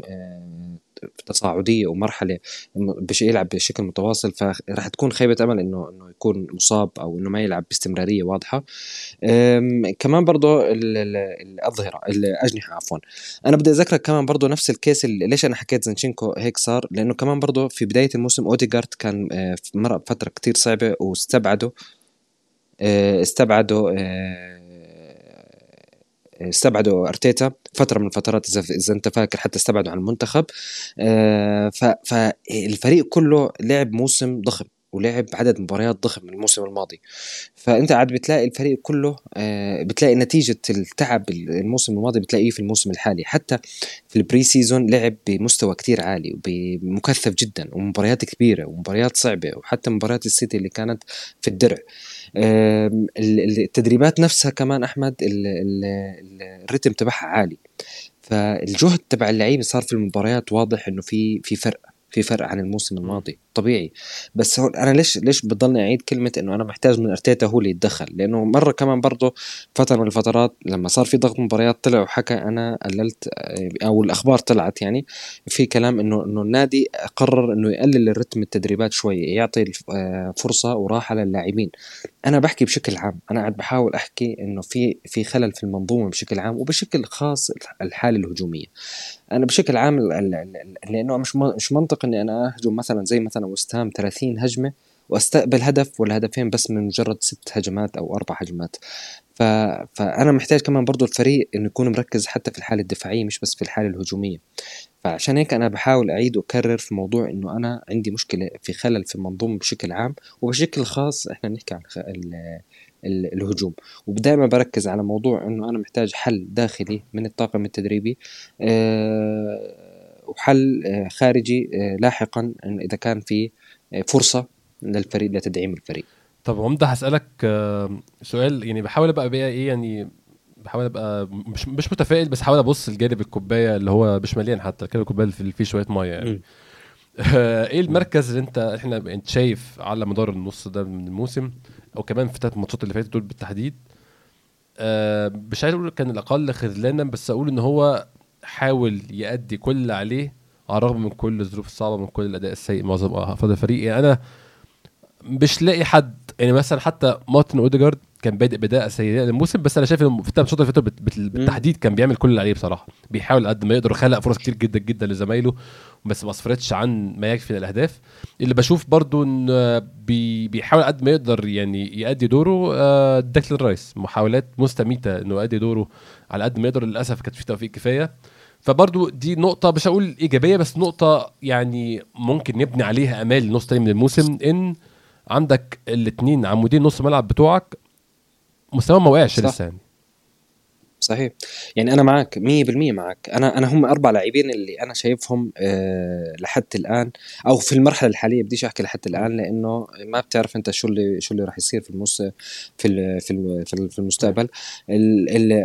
آه تصاعدية ومرحلة بلش يلعب بشكل متواصل فراح تكون خيبة أمل إنه انه يكون مصاب أو إنه ما يلعب باستمرارية واضحة. كمان برضه الأظهرة الأجنحة عفوا. أنا بدي أذكرك كمان برضه نفس ال case ليش أنا حكيت زينشينكو هيك صار؟ لأنه كمان برضه في بداية الموسم اوديجارد كان آه، مر فترة كتير صعبة واستبعده آه، استبعدوا آه، استبعدوا أرتيتا فترة من الفترات إذا أنت فاكر حتى استبعدوا عن المنتخب. فالفريق كله لعب موسم ضخم. ولعب عدد مباريات ضخم الموسم الماضي. فأنت عاد بتلاقي الفريق كله آه، بتلاقي نتيجة التعب الموسم الماضي بتلاقيه في الموسم الحالي. حتى في ال pre-season لعب بمستوى كتير عالي ومكثف جدا ومباريات كبيرة ومباريات صعبة وحتى مباريات السيتي اللي كانت في الدرع. التدريبات نفسها كمان أحمد الريتم تبعها عالي. فالجهد تبع اللعيبة صار في المباريات واضح إنه في في فرق. في فرق عن الموسم الماضي طبيعي. بس هون أنا ليش ليش بضلني أعيد كلمة إنه أنا محتاج من أرتيتا هو اللي يتدخل؟ لأنه مرة كمان برضه فترة من الفترات لما صار في ضغط مباريات طلع وحكى أنا قللت أو الأخبار طلعت يعني في كلام إنه إنه النادي قرر إنه يقلل الرتم التدريبات شوية يعطي آه، فرصة وراحة للاعبين. أنا بحكي بشكل عام أنا قاعد بحاول أحكي إنه في في خلل في المنظومة بشكل عام وبشكل خاص الحالة الهجومية. أنا بشكل عام لأنه مش مش منطق إني أنا أهجم مثلا زي مثلا وستهام 30 هجمة وأستقبل هدف ولا هدفين بس من مجرد ست هجمات أو أربع هجمات. ف... فأنا محتاج كمان برضو الفريق إنه يكون مركز حتى في الحالة الدفاعية مش بس في الحالة الهجومية. فعشان هيك أنا بحاول أعيد وأكرر في موضوع إنه أنا عندي مشكلة في خلل في المنظومة بشكل عام وبشكل خاص إحنا بنحكي عن الهجوم. ودائما بركز على موضوع إنه أنا محتاج حل داخلي من الطاقم التدريبي أه وحل آه، خارجي آه، لاحقا إذا كان في آه، فرصة للفريق لتدعيم الفريق. طب عمدة هسألك سؤال يعني بحاول أبقى بقى إيه يعني بحاول أبقى مش مش متفائل بس حاول أبص لجانب الكوباية اللي هو مش مليان حتى كده الكوباية اللي فيه شوية مية يعني. <laughs> إيه المركز اللي أنت إحنا أنت شايف على مدار النص ده من الموسم أو كمان في الثلاث ماتشات اللي فاتت دول بالتحديد أه مش عايز أقول كان الأقل خذلانا بس أقول إن هو حاول يأدي كل اللي عليه على الرغم من كل الظروف الصعبة من كل الأداء السيء معظم افراد الفريق. يعني أنا مش لاقي حد يعني مثلا حتى مارتن أوديجارد كان بادئ بدايه سيئه الموسم بس أنا شايف إنه في الثلاث اللي فاتوا بالتحديد كان بيعمل كل اللي عليه بصراحة. بيحاول قد ما يقدر خلق فرص كتير جدا جدا لزمايله. بس ما اصفرتش عن ما يكفي من الأهداف. اللي بشوف برضو إن بي بيحاول قد ما يقدر يعني يأدي دوره آه، داكلين رايس. محاولات مستميتة إنه يأدي دوره على قد ما يقدر. للأسف كانت في توفيق كفاية. فبرضو دي نقطة مش هقول إيجابية بس نقطة يعني ممكن نبني عليها أمال نص تاني من الموسم. إن عندك الاثنين عمودين نص ملعب بتوعك مستواهم ما وقعش لسه يعني. صحيح يعني أنا معك 100% معك أنا أنا هم أربع لاعبين اللي أنا شايفهم أه لحد الآن أو في المرحلة الحالية بديش أحكي لحد الآن لأنه ما بتعرف أنت شو اللي شو اللي راح يصير في المس في ال في ال في المستقبل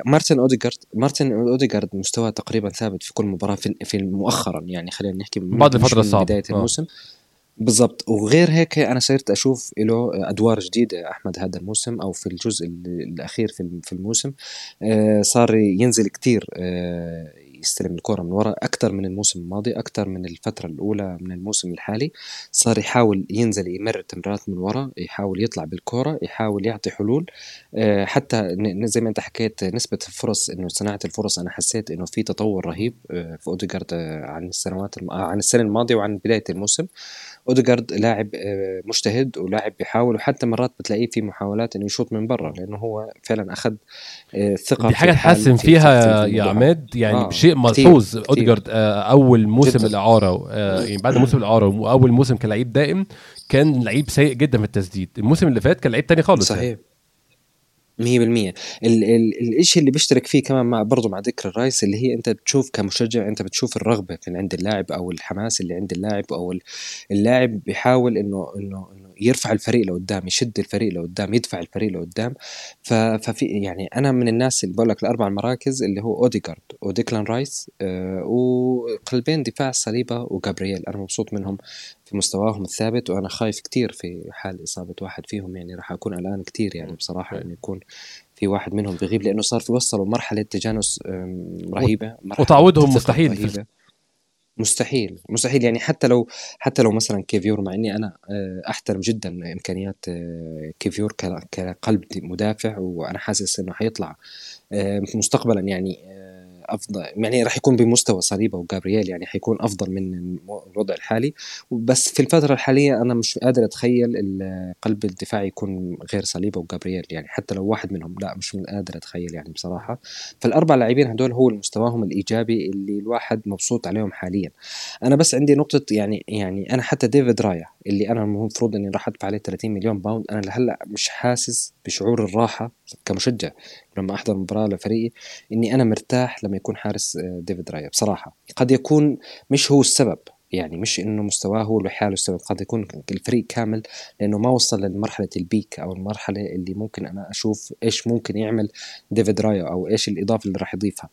مارتن اوديجارد مارتن اوديجارد مستواه تقريبا ثابت في كل مباراة في, في مؤخرا يعني خلينا نحكي بعد الفترة الصعبة بداية آه. الموسم أوه. بالضبط. وغير هيك أنا صرت أشوف له أدوار جديدة أحمد هذا الموسم أو في الجزء الأخير في الموسم. آه، صار ينزل كتير آه، يستلم الكرة من وراء أكثر من الموسم الماضي أكثر من الفترة الأولى من الموسم الحالي صار يحاول ينزل يمر تمريرات من وراء يحاول يطلع بالكرة يحاول يعطي حلول. آه، حتى زي ما أنت حكيت نسبة الفرص إنه صناعة الفرص أنا حسيت إنه في تطور رهيب في أوديجارد عن السنوات عن السنة الماضية وعن بداية الموسم. اوديجارد لاعب آه، مجتهد ولاعب بيحاول وحتى مرات بتلاقيه في محاولات إنه يشوط من برا لأنه هو فعلا أخذ آه، ثقة دي حاجة تحسن فيها يا عماد يعني آه شيء ملحوظ. اوديجارد آه أول موسم الإعارة آه يعني بعد موسم الإعارة وأول موسم كلاعب دائم كان لعيب سيء جدا في التسديد. الموسم اللي فات كان لعيب تاني خالص صحيح. يعني. مية بالمية. الإشي اللي بيشترك فيه كمان مع برضه مع ديكلان رايس اللي هي أنت بتشوف كمشجع أنت بتشوف الرغبة في عند اللاعب أو الحماس اللي عند اللاعب أو اللاعب بيحاول إنه إنه إنه يرفع الفريق لقدام يشد الفريق لقدام يدفع الفريق لقدام. ففي يعني أنا من الناس اللي بقول لك الأربع المراكز اللي هو أوديجارد وديكلان رايس آه وقلبين الدفاع صليبة وجابرييل. أنا مبسوط منهم في مستواهم الثابت وأنا خايف كتير في حال إصابة واحد فيهم. يعني راح أكون قلقان كتير يعني بصراحة إنه يكون في واحد منهم بيغيب لأنه صار في وصلوا مرحلة تجانس رهيبة مرحلة وتعويضهم مستحيل مستحيل مستحيل. يعني حتى لو حتى لو مثلا كيفيور مع إني أنا آه، أحترم جدا إمكانيات آه، كيفيور كقلب مدافع وأنا حاسس إنه حيطلع آه، مستقبلا يعني أفضل يعني راح يكون بمستوى صليبة وجابرييل يعني حيكون أفضل من الوضع الحالي. بس في الفترة الحالية أنا مش قادر أتخيل قلب الدفاع يكون غير صليبة وجابرييل يعني حتى لو واحد منهم لا مش قادر أتخيل يعني بصراحة. فالأربع لاعبين هدول هو مستواهم الإيجابي اللي الواحد مبسوط عليهم حاليا. أنا بس عندي نقطة يعني يعني أنا حتى ديفيد رايا اللي أنا المفروض إني راح أدفع عليه 30 مليون باوند أنا لهلأ مش حاسس بشعور الراحة كمشجع لما أحضر مباراة لفريقي إني أنا مرتاح لما يكون حارس آه، ديفيد رايا. بصراحة قد يكون مش هو السبب يعني مش إنه مستواه هو لحاله السبب قد يكون الفريق كامل لأنه ما وصل لمرحلة ال peak أو المرحلة اللي ممكن أنا أشوف إيش ممكن يعمل ديفيد رايا أو إيش الإضافة اللي راح يضيفها.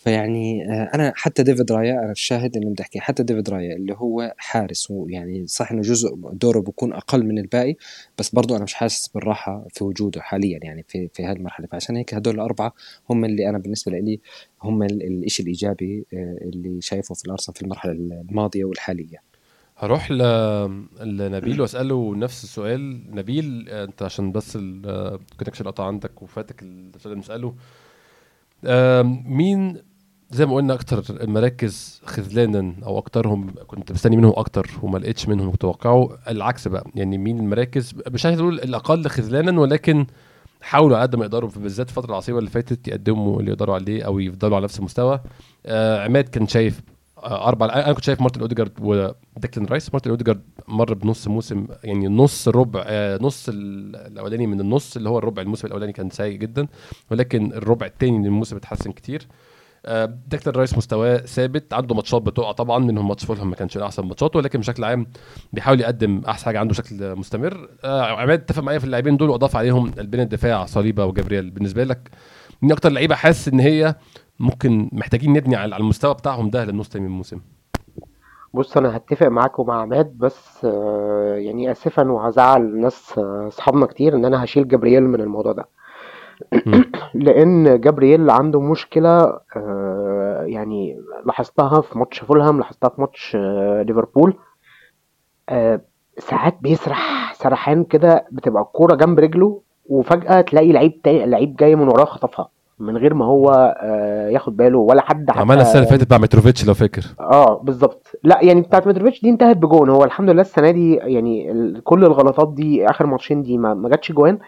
فيعني آه، أنا حتى ديفيد رايا أنا الشاهد اللي بدي أحكي حتى ديفيد رايا اللي هو حارس ويعني صح إنه جزء دوره بيكون أقل من الباقي بس برضه أنا مش حاسس بالراحة في وجوده حاليا يعني في في هذه المرحله فعشان هيك هدول الأربعة هم اللي أنا بالنسبة لي هم الشيء الإيجابي آه، اللي شايفه في الأرسنال في المرحلة الماضية والحالية. هروح. لنبيل وأسأله نفس السؤال. نبيل أنت عشان بس الكونكشن قطع عندك وفاتك السؤال اللي نساله مين زي ما قلنا أكتر المراكز خذلانا أو أكترهم كنت مستني منهم أكتر وما لقيتش منهم متوقعه العكس بقى. يعني مين المراكز؟ مش عايز أقول الأقل خذلانا ولكن حاولوا على قد ما يقدروا بالذات الفترة العصيبة اللي فاتت يقدموا اللي يقدروا عليه أو يفضلوا على نفس المستوى. آه عماد كان شايف آه أربع أنا كنت شايف مارتن أوديجارد وديكلان رايس. مارتن أوديجارد مر بنص موسم يعني نص ربع آه نص الأولاني من النص اللي هو الربع الموسم الأولاني كان سيء جدا ولكن الربع الثاني من الموسم اتحسن كتير. ديكلان رايس مستواه ثابت عنده ماتشات بتقع طبعا منهم ماتش فولهام ما كانش أحسن ماتشاته ولكن بشكل عام بيحاول يقدم أحسن حاجة عنده بشكل مستمر. آه، عماد اتفق معايا في اللاعبين دول وأضاف عليهم قلبين الدفاع صليبة وجابرييل. بالنسبة لك مين أكتر لعيبه حاسس إن هي ممكن محتاجين نبني على المستوى بتاعهم ده للنص من الموسم؟ بص أنا هتفق معاك ومع عماد بس آه، يعني اسفا وهزعل ناس أصحابنا كتير إن أنا هشيل جابرييل من الموضوع ده. <clears throat> لأن جابرييل عنده مشكلة آه، يعني لاحظتها في ماتش فولهام لاحظتها في ماتش آه، ليفربول. آه، ساعات بيسرح سرحان كده بتبقى الكورة جنب رجله وفجأة تلاقي لعيب تاني لعيب جاي من وراه خطفها من غير ما هو ياخد باله ولا حد حتى. عملها السنة اللي فاتت مع متروفيتش لو فاكر. آه بالظبط. لا يعني بتاعت متروفيتش دي انتهت بجون. هو الحمد لله السنة دي يعني كل الغلطات دي آخر ماتشين دي ما, ما جاتش جوان.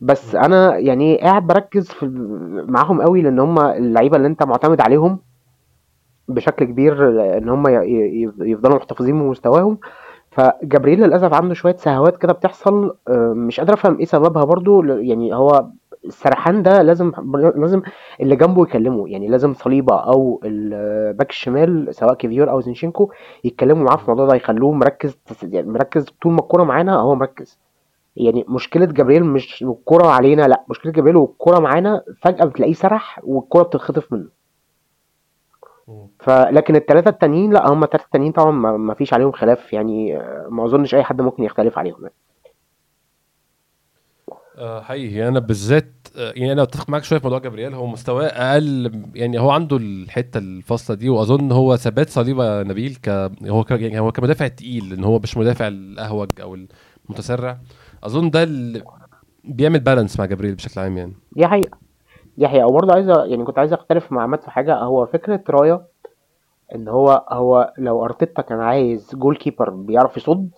بس أنا يعني قاعد بركز في معاهم قوي لأن هم اللعيبة اللي أنت معتمد عليهم بشكل كبير ان هم يفضلوا محتفظين بمستواهم. فجابرييل للأسف عنده شوية سهوات كده بتحصل آه، مش قادر أفهم إيه سببها برضو يعني هو السرحان ده لازم لازم اللي جنبه يكلمه يعني لازم صليبة أو الباك الشمال سواء كيفيور أو زينشينكو يتكلموا معاه في الموضوع ده يخلوه مركز يعني مركز طول ما الكورة معانا هو مركز. يعني مشكلة جابرييل مش الكرة علينا لأ مشكلة جابرييل والكرة معانا فجأة بتلاقيه سرح والكرة بتتخطف منه. فلكن الثلاثة التانيين لا هم الثلاثة التانيين طبعا ما فيش عليهم خلاف يعني ما أظنش أي حد ممكن يختلف عليهم يعني. أه حقيقي. أنا بالذات آه، يعني أنا أتفق معاك شوية في موضوع جبريل هو مستواه أقل يعني هو عنده الحتة الفاصلة دي وأظن هو ثبات صليبة نبيل ك هو ك... يعني هو كمدافع تقيل إن هو مش مدافع الأهوج أو المتسرع. أظن ده اللي بيعمل بالانس مع جبريل بشكل عام يعني. دي حقيقة. دي حقيقة. وبرضه عايز يعني كنت عايز أختلف مع عماد في حاجة. هو فكرة رايا إن هو هو لو أرتيتا كان عايز goalkeeper بيعرف يصد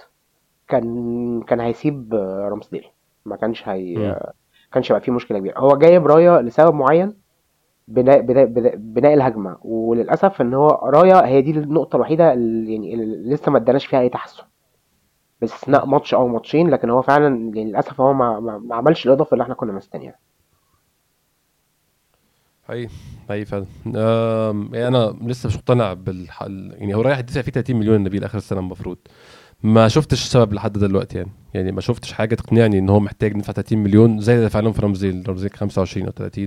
كان كان هيسيب رامسديل. ما كانش هي كانش هيبقى فيه مشكلة كبيرة. هو جايب رايا لسبب معين بناء بناء بناء الهجمة. وللأسف إن هو رايا هي دي النقطة الوحيدة اللي يعني اللي لسه ما اداناش فيها أي تحسن. باستثناء ماتش أو ماتشين لكن هو فعلا للأسف هو ما, ما عملش الإضافة اللي إحنا كنا مستنيينها. حقيقي حقيقي فعلا. يعني أنا لسه مش مقتنع بالحل يعني هو رايح يدفع فيه 30 مليون النبيل اخر السنة المفروض. ما شفتش سبب لحد دلوقتي يعني. يعني ما شفتش حاجة تقنعني إن هو محتاج ندفع 30 مليون زي اللي دفع لهم في رمزي رمزي 25 أو 30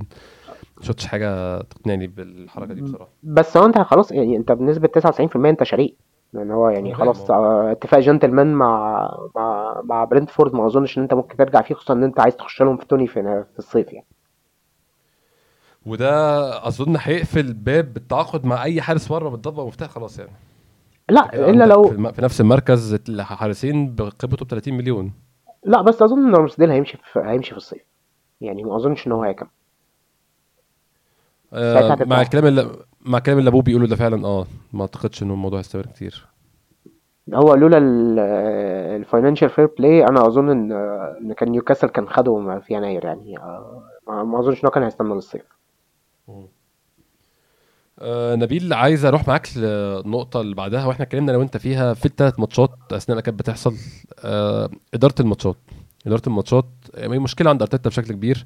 ما شفتش حاجة تقنعني بالحركة دي بصراحة. بس هو أنت خلاص يعني أنت بنسبة 99% أنت شريك لأن هو يعني خلاص آه، اتفاق جنتلمان مع مع مع برنتفورد ما أظنش إن أنت ممكن ترجع فيه خصوصا إن أنت عايز تخش لهم في توني في, في الصيف يعني. وده أظن هيقفل باب التعاقد مع أي حارس بره بالضبط مفتاح خلاص يعني. لا إلا لو في نفس المركز الحارسين بقيمته ب 30 مليون. لا بس أظن إن رامسديل هيمشي في هيمشي في الصيف. يعني ما أظنش إن هو هيكمل. آه مع الكلام اللي مع الكلام اللي أبوه بيقوله ده فعلا آه ما أعتقدش ان الموضوع هيستمر كتير. هو لولا ال financial fair play أنا أظن إن إن كان نيوكاسل كان خده في يناير يعني آه، ما أظنش ان هو كان هيستنى للصيف. آه نبيل عايز أروح معاك للنقطه اللي بعدها وإحنا اتكلمنا أنا وأنت فيها في الثلاث ماتشات أثناء كانت بتحصل. آه إدارة الماتشات. إدارة الماتشات يعني مشكلة عند أرتيتا بشكل كبير.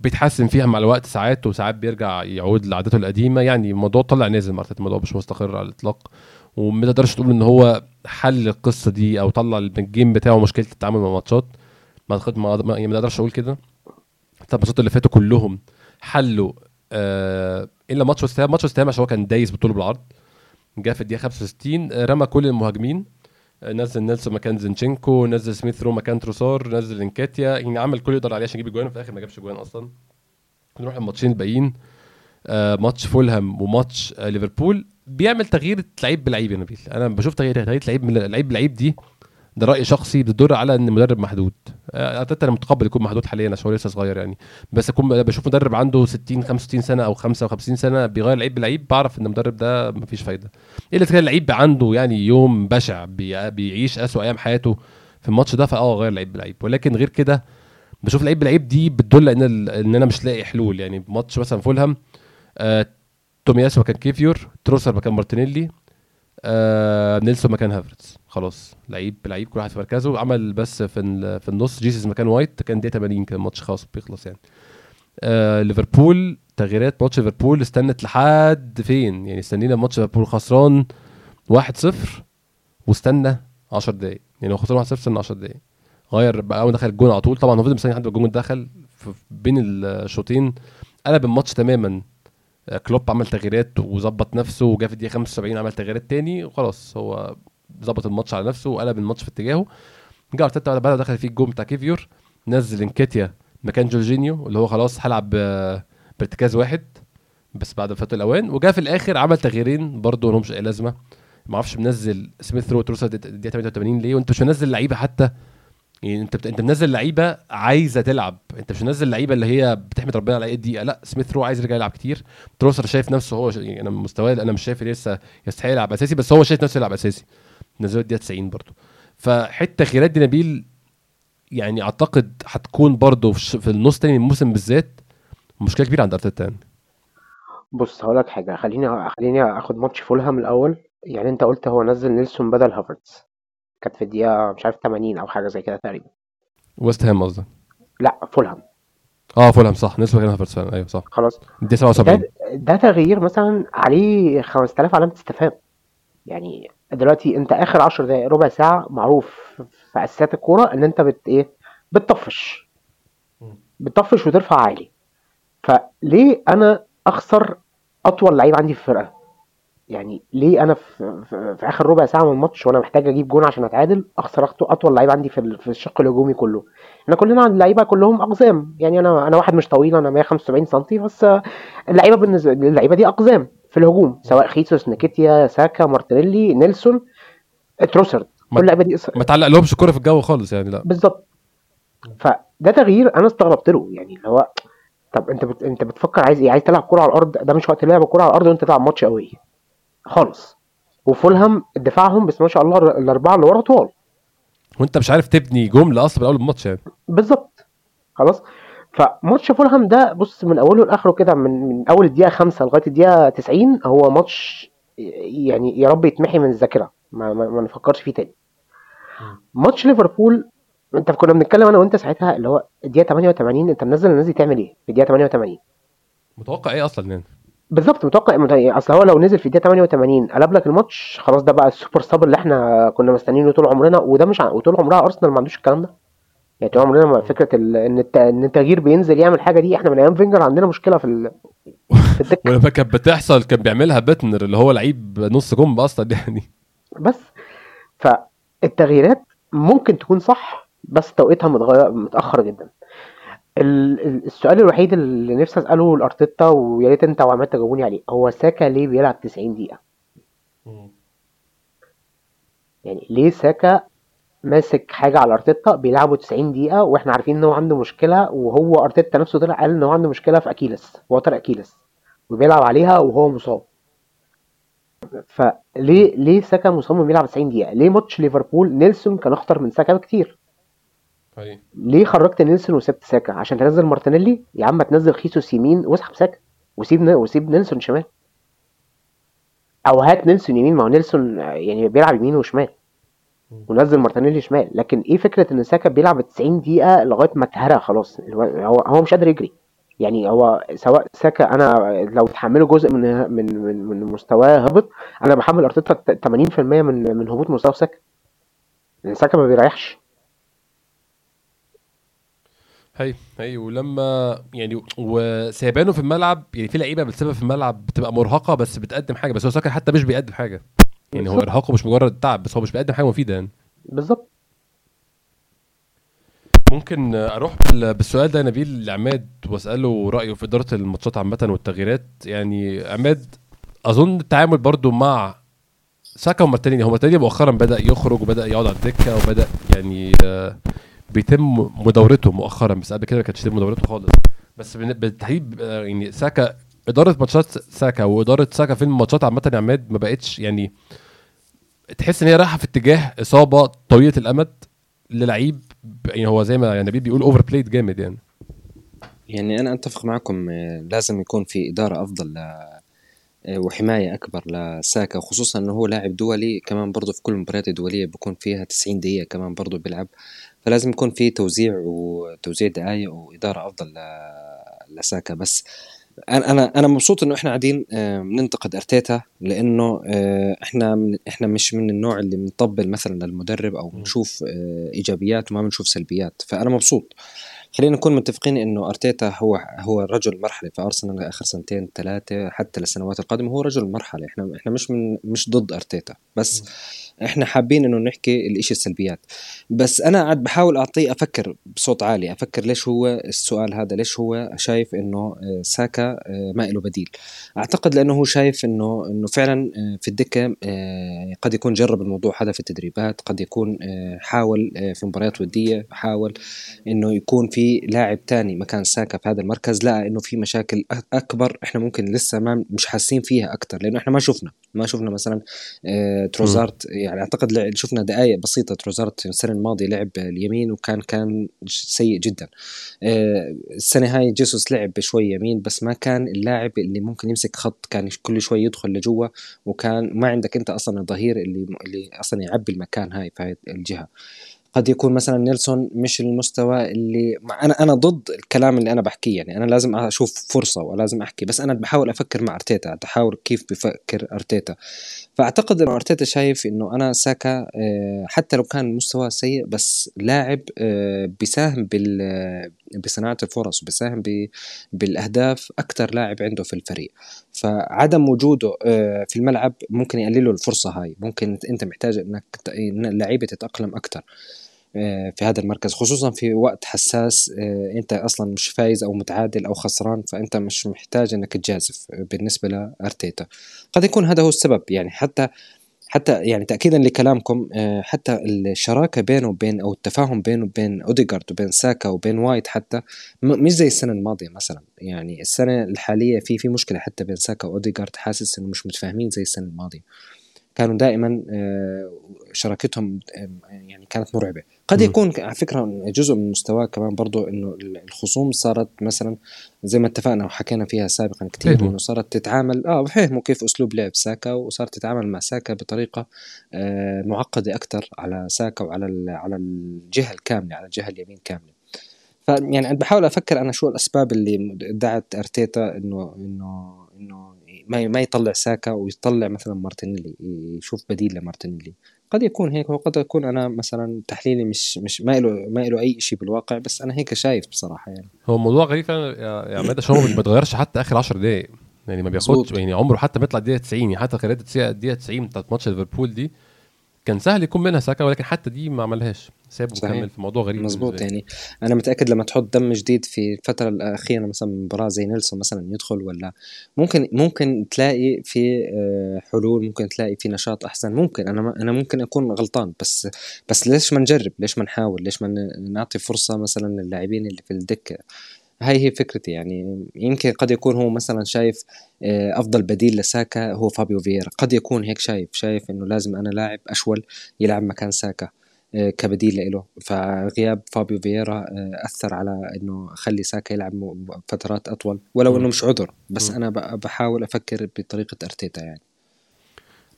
بيتحسن فيها مع الوقت ساعات وساعات بيرجع يعود لعادته القديمة. يعني الموضوع طلع نازل مع الموضوع مش مستقر على الإطلاق. وما تقدرش تقول إن هو حل القصة دي أو طلع الجيم بتاعه مشكلة التعامل مع الماتشات. ما ما يعني أقول كده. الماتشات اللي فاتوا كلهم حلوا آه إلا ماتش وست ماتش وست عشان هو كان دايس بالطول بالعرض. جه في الدقيقة 65 رمى كل المهاجمين. نزل نيلسون مكان زينشينكو نزل سميث رو مكان تروسار نزل إنكيتيا يعني عمل كل يقدر عليه عشان يجيب جوان في الآخر ما جابش جوان أصلا. نروح الماتشين الباقيين. آه ماتش فولهام وماتش آه ليفربول. بيعمل تغيير لعيب بلعيب يا نبيل. أنا بشوف تغيير تغيير لعيب لعيب بلعيب دي ده رأي شخصي بتدل على إن المدرب محدود. ارتيتا أنا متقبل يكون محدود حاليا عشان هو لسه صغير يعني. بس أكون بشوف مدرب عنده 60 65 سنة أو 55 سنة بيغير لعيب بلعيب بعرف إن المدرب ده مفيش فايدة. الا اذا كان لعيب عنده يعني يوم بشع بي بيعيش اسوء أيام حياته في الماتش ده فآه غير لعيب بلعيب. ولكن غير كده بشوف لعيب بلعيب دي بتدل إن إن أنا مش لاقي حلول. يعني ماتش مثلا فولهام آه تومياسو مكان كيفيور تروسار مكان مارتينيلي آه نيلسون مكان هافرتز. خلاص لعيب لعيب كل واحد في مركزه عمل بس في في النص. جيسس مكان وايت كان دقيقة 80 كان الماتش خلاص بيخلص يعني. آه ليفربول تغييرات ماتش ليفربول استنت لحد فين؟ يعني استنينا ماتش ليفربول خسران 1-0 واستنى 10 دقايق. يعني هو خسران 1-0 استنى 10 دقايق. غير بقى أول دخل الجون على طول طبعا هو فضل مستني لحد الجون دخل بين الشوطين قلب الماتش تماما. كلوب عمل تغييرات وظبط نفسه وجا في الدقيقة 75 عمل تغييرات تاني وخلاص. هو ظبط الماتش على نفسه وقلب الماتش في اتجاهه. جه أرتيتا بعد دخل فيه الجون بتاع كيفيور نزل إنكيتيا مكان جورجينيو اللي هو خلاص هلعب بارتكاز واحد بس بعد فات الأوان. وجا في الآخر عمل تغييرين برضه لهمش أي لازمة. ما أعرفش منزل سميث رو تروسار الدقيقه 88 ليه؟ وأنت مش منزل لعيبة حتى يعني انت انت منزل لعيبة عايزة تلعب. انت مش منزل لعيبة اللي هي بتحمد ربنا على اي دقيقه لا سميث رو عايز يرجع يلعب كتير. تروسار شايف نفسه هو يعني أنا مستواه أنا مش شايف لسه يستحق يلعب أساسي بس هو شايف نفسه يلعب أساسي. نزلوا الدقيقه 90 برضه. فحتة تغييرات دي نبيل يعني أعتقد هتكون برضه في النص تاني من الموسم بالذات مشكلة كبيرة عند أرتيتا يعني. بص هقول لك حاجة. خليني خليني أخد ماتش فولهام الأول. يعني أنت قلت هو نزل نيلسون بدل هافرتز كانت في الدقيقة مش عارف 80 أو حاجة زي كده تقريبا. ويست هام قصدك؟ لا فولهام. آه فولهام صح. كان هافرتز فعلا أيوه صح. خلاص. الدقيقه 77 ده, ده تغيير مثلا عليه 5000 علامة استفهام. يعني دلوقتي أنت آخر 10 دقائق ربع ساعة معروف في اساسات الكورة إن أنت بت إيه؟ بتطفش. بتطفش وترفع عالي. فليه أنا أخسر أطول لعيب عندي في الفرقة؟ يعني ليه أنا في, في, في آخر ربع ساعة من الماتش وأنا محتاج أجيب جون عشان أتعادل اخسر أطول لعيب عندي في, في الشق الهجومي كله. إحنا كلنا عند اللعيبة كلهم أقزام. يعني أنا أنا واحد مش طويل أنا 175 سم بس اللعيبة بالنسبة اللعيبة دي أقزام في الهجوم. سواء خيسوس نكيتيا ساكا مارتينيلي نيلسون تروسارد. كل اللعيبة دي ما تعلق لهمش الكوره في الجو خالص يعني لا. بالظبط. فده تغيير أنا استغربت له. يعني اللي هو طب أنت بت... أنت بتفكر عايز إيه؟ عايز تلعب كوره على الأرض؟ ده مش وقت لعب الكوره على الأرض وأنت تلعب ماتش قوي خالص. وفولهام دفاعهم بس ما شاء الله الأربعة اللي ورا طوال. وانت مش عارف تبني جملة أصلا من أول الماتش يعني. بالظبط. خلاص؟ فماتش فولهام ده بص من أوله لآخره كده من من أول الدقيقة 5 لغاية الدقيقة 90 هو ماتش يعني يا رب يتمحي من الذاكرة. ما, ما, ما نفكرش فيه تاني. ماتش ليفربول انت كنا بنتكلم أنا وأنت ساعتها اللي هو الدقيقة 88 أنت منزل الناس دي تعمل إيه في الدقيقة 88 متوقع إيه أصلا يعني؟ بالظبط متوقع أصل هو لو نزل في الدقيقة 88 قلب لك الماتش خلاص ده بقى ال super sub اللي إحنا كنا مستنيينه طول عمرنا وده مش ع... وطول عمرها أرسنال ما عندوش الكلام ده. يعني طول عمرنا فكرة ال... إن الت... إن التغيير بينزل يعمل حاجة دي إحنا من أيام فينجر عندنا مشكلة في ال... في الدكه <laughs> ولما كانت بتحصل كان بيعملها بيندتنر اللي هو لعيب نص جنب أصلا يعني. بس فالتغييرات ممكن تكون صح بس توقيتها متغير متأخر جدا. السؤال الوحيد اللي نفسي أسأله لأرتيتا ويا ريت أنت وعماد تجاوبوني عليه هو ساكا ليه بيلعب 90 دقيقة؟ يعني ليه ساكا ماسك حاجة على أرتيتا بيلعبه 90 دقيقة وإحنا عارفين إن هو عنده مشكلة وهو أرتيتا نفسه طلع قال إن هو عنده مشكلة في Achilles وتر Achilles وبيلعب عليها وهو مصاب. فليه ليه ساكا مصمم يلعب 90 دقيقة؟ ليه ماتش ليفربول نيلسون كان أخطر من ساكا بكتير؟ ليه خرجت نيلسون وسبت ساكا؟ عشان تنزل مارتينيلي؟ يا عم تنزل خيسوس يمين واسحب ساكا. وسيب وسيب نيلسون شمال. أو هات نيلسون يمين. ما هو نيلسون يعني بيلعب يمين وشمال. ونزل مارتينيلي شمال. لكن إيه فكرة إن ساكا بيلعب 90 دقيقة لغاية ما اتهرى خلاص. هو هو مش قادر يجري. يعني هو سواء ساكا أنا لو تحمله جزء من من من, من مستواه هبط أنا بحمل أرتيتا 80% من من هبوط مستوى ساكا. لأن ساكا ما بيريحش. هي هي ولما يعني وسيبانه في الملعب يعني في لعيبة بتسيبها في الملعب بتبقى مرهقة بس بتقدم حاجة بس هو ساكا حتى مش بيقدم حاجة. يعني هو ارهاقه مش مجرد تعب بس هو مش بيقدم حاجة مفيدة يعني. بالظبط. ممكن أروح بالسؤال ده نبيل لعماد وأسأله رأيه في إدارة الماتشات عامة والتغييرات. يعني عماد أظن التعامل برضو مع ساكا ومارتينيلي هو مارتينيلي مؤخرا بدأ يخرج وبدأ يقعد على الدكة وبدأ يعني بيتم مداورته مؤخرا بس قبل كده ما كانش يتم مداورته خالص. بس بالتحديد يعني ساكا إدارة ماتشات ساكا وإدارة ساكا في الماتشات عامة يا عماد ما بقتش يعني تحس إن هي رايحة في اتجاه إصابة طويلة الأمد للعيب يعني هو زي ما يعني نبيل بيقول over played جامد يعني. يعني أنا أتفق معكم لازم يكون في إدارة أفضل وحماية أكبر لساكا وخصوصا إنه هو لاعب دولي كمان برضه في كل المباريات الدولية بيكون فيها 90 دقيقة كمان برضه بيلعب. فلازم يكون في توزيع وتوزيع دقائق وإدارة أفضل لساكا. بس أنا أنا أنا مبسوط إنه إحنا قاعدين بننتقد أرتيتا لإنه إحنا من إحنا مش من النوع اللي بنطبل مثلا للمدرب أو بنشوف إيجابيات وما بنشوف سلبيات. فأنا مبسوط. خلينا نكون متفقين إنه أرتيتا هو هو رجل مرحلة في أرسنال آخر سنتين ثلاثة حتى للسنوات القادمة. هو رجل مرحلة. إحنا إحنا مش من مش ضد أرتيتا. بس م. إحنا حابين إنه نحكي الإشي السلبيات. بس أنا قاعد بحاول اعطيه أفكر بصوت عالي أفكر ليش هو السؤال هذا ليش هو شايف إنه ساكا ما له بديل. أعتقد لأنه هو شايف إنه إنه فعلا في الدكة قد يكون جرب الموضوع هذا في التدريبات قد يكون حاول في مباريات ودية حاول إنه يكون في لاعب تاني مكان ساكا في هذا المركز لقى إنه في مشاكل أكبر إحنا ممكن لسه ما مش حاسين فيها أكثر لأنه إحنا ما شفنا. ما شفنا مثلا تروزارت يعني أعتقد شفنا دقائق بسيطة تروزارت السنة الماضية لعب اليمين وكان كان سيء جدا. السنة هاي جيسوس لعب شوي يمين بس ما كان اللاعب اللي ممكن يمسك خط كان كل شوي يدخل لجوا وكان ما عندك أنت أصلا الظهير اللي اللي أصلا يعبي المكان هاي في هاي الجهة. قد يكون مثلا نيلسون مش المستوى اللي أنا أنا ضد الكلام اللي أنا بحكيه. يعني أنا لازم أشوف فرصة ولازم أحكي بس أنا بحاول أفكر مع أرتيتا بحاول كيف بفكر أرتيتا. فأعتقد انه أرتيتا شايف إنه أنا ساكا حتى لو كان مستواه سيء بس لاعب بيساهم بال بصناعة الفرص وبيساهم بالأهداف أكثر لاعب عنده في الفريق. فعدم وجوده في الملعب ممكن يقلله الفرصة هاي. ممكن انت محتاج إنك اللعيبه تتأقلم أكثر في هذا المركز خصوصا في وقت حساس أنت أصلا مش فايز أو متعادل أو خسران فأنت مش محتاج إنك تجازف بالنسبة لأرتيتا. قد يكون هذا هو السبب يعني حتى حتى يعني تاكيدا لكلامكم حتى الشراكة بينه وبين أو التفاهم بينه وبين اوديجارد وبين ساكا وبين وايت حتى مش زي السنة الماضية مثلا. يعني السنة الحالية في في مشكلة حتى بين ساكا واوديجارد حاسس إنه مش متفاهمين زي السنة الماضية. كانوا دائما شراكتهم يعني كانت مرعبة. قد يكون على فكرة جزء من مستواه كمان برضو إنه الخصوم صارت مثلا زي ما اتفقنا وحكينا فيها سابقا كثير إنه صارت تتعامل آه فهموا كيف أسلوب لعب ساكا وصارت تتعامل مع ساكا بطريقة آه معقدة أكثر على ساكا وعلى على الجهة الكاملة على الجهة اليمين كاملة. فيعني أنا بحاول أفكر أنا شو الأسباب اللي دعت أرتيتا انه انه إنه ما ما يطلع ساكا ويطلع مثلا مارتينيلي يشوف بديل لمارتينيلي. قد يكون هيك وقد يكون أنا مثلا تحليلي مش مش ما له ما له أي شيء بالواقع بس أنا هيك شايف بصراحة يعني. هو الموضوع غريب فعلا يا عماد عشان هو ما بيتغيرش حتى آخر 10 دقائق يعني ما بياخدش يعني عمره حتى بيطلع الدقيقه 90 يعني حتى قراءه الدقيقه 90 بتاعت ماتش ليفربول دي كان سهل يكون منها ساكا ولكن حتى دي ما عملهاش. ساب وكمل في موضوع غريب مظبوط يعني أنا متأكد لما تحط دم جديد في الفترة الأخيرة مثلا مباراة زي نيلسون مثلا يدخل ولا ممكن ممكن تلاقي في آه، حلول ممكن تلاقي في نشاط أحسن. ممكن أنا أنا ممكن أكون غلطان بس بس ليش ما نجرب؟ ليش ما نحاول؟ ليش ما نعطي فرصة مثلا للاعبين اللي في الدكة؟ هاي هي فكرتي يعني يمكن قد يكون هو مثلا شايف آه، أفضل بديل لساكا هو فابيو فييرا. قد يكون هيك شايف شايف إنه لازم أنا لاعب أشول يلعب مكان ساكا. كبديل له. فغياب فابيو فييرا آه، أثر على إنه اخلي ساكا يلعب فترات أطول. ولو إنه مش عذر بس أنا بحاول أفكر بطريقة أرتيتا يعني.